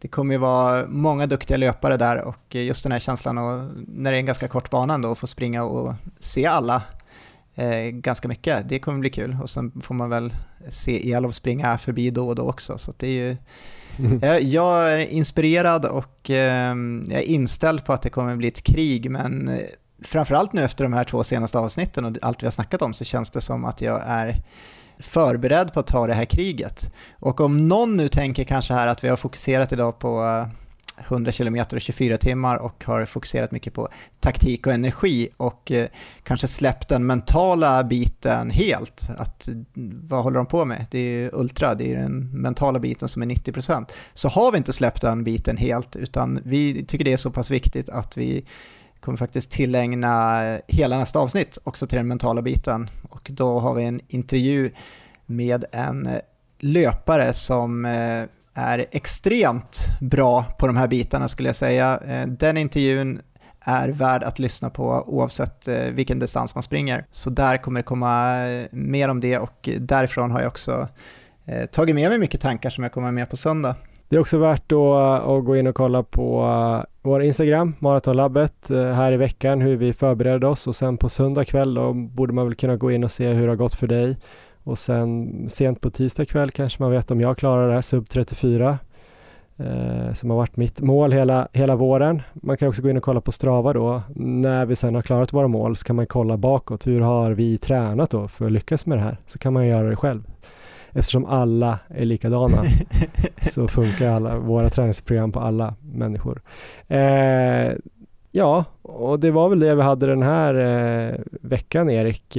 det kommer ju vara många duktiga löpare där och just den här känslan och när det är en ganska kort bana ändå, att få springa och se alla eh, ganska mycket. Det kommer bli kul och sen får man väl se Elof springa förbi då och då också. Så det är ju, Mm. jag, jag är inspirerad och eh, jag är inställd på att det kommer bli ett krig men eh, framförallt nu efter de här två senaste avsnitten och allt vi har snackat om så känns det som att jag är förberedd på att ta det här kriget. Och om någon nu tänker kanske här att vi har fokuserat idag på eh, 100 km och 24 timmar och har fokuserat mycket på taktik och energi och eh, kanske släppt den mentala biten helt. Att, vad håller de på med? Det är ju ultra, det är den mentala biten som är 90%. Så har vi inte släppt den biten helt utan vi tycker det är så pass viktigt att vi kommer faktiskt tillägna hela nästa avsnitt också till den mentala biten. Och då har vi en intervju med en löpare som eh, är extremt bra på de här bitarna skulle jag säga. Eh, den intervjun är värd att lyssna på oavsett eh, vilken distans man springer. Så där kommer det komma eh, mer om det och därifrån har jag också tagit med mig mycket tankar som jag kommer med på söndag. Det är också värt då att gå in och kolla på vår Instagram, Maratonlabbet, här i veckan hur vi förbereder oss och sen på söndag kväll då borde man väl kunna gå in och se hur det har gått för dig och sen sent på tisdag kväll kanske man vet om jag klarar det här sub 34 eh, som har varit mitt mål hela, hela våren. Man kan också gå in och kolla på Strava då. När vi sen har klarat våra mål så kan man kolla bakåt. Hur har vi tränat då för att lyckas med det här? Så kan man göra det själv. Eftersom alla är likadana så funkar alla våra träningsprogram på alla människor. Eh, ja, och det var väl det vi hade den här eh, veckan Erik.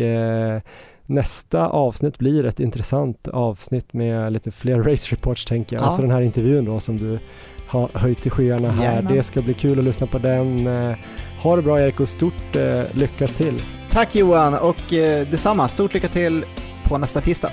Nästa avsnitt blir ett intressant avsnitt med lite fler race reports tänker jag. Ja. Och så den här intervjun då som du har höjt till skyarna här. Jajamän. Det ska bli kul att lyssna på den. Eh, Ha det bra Erik och stort eh, lycka till! Tack Johan och eh, detsamma, stort lycka till på nästa tisdag.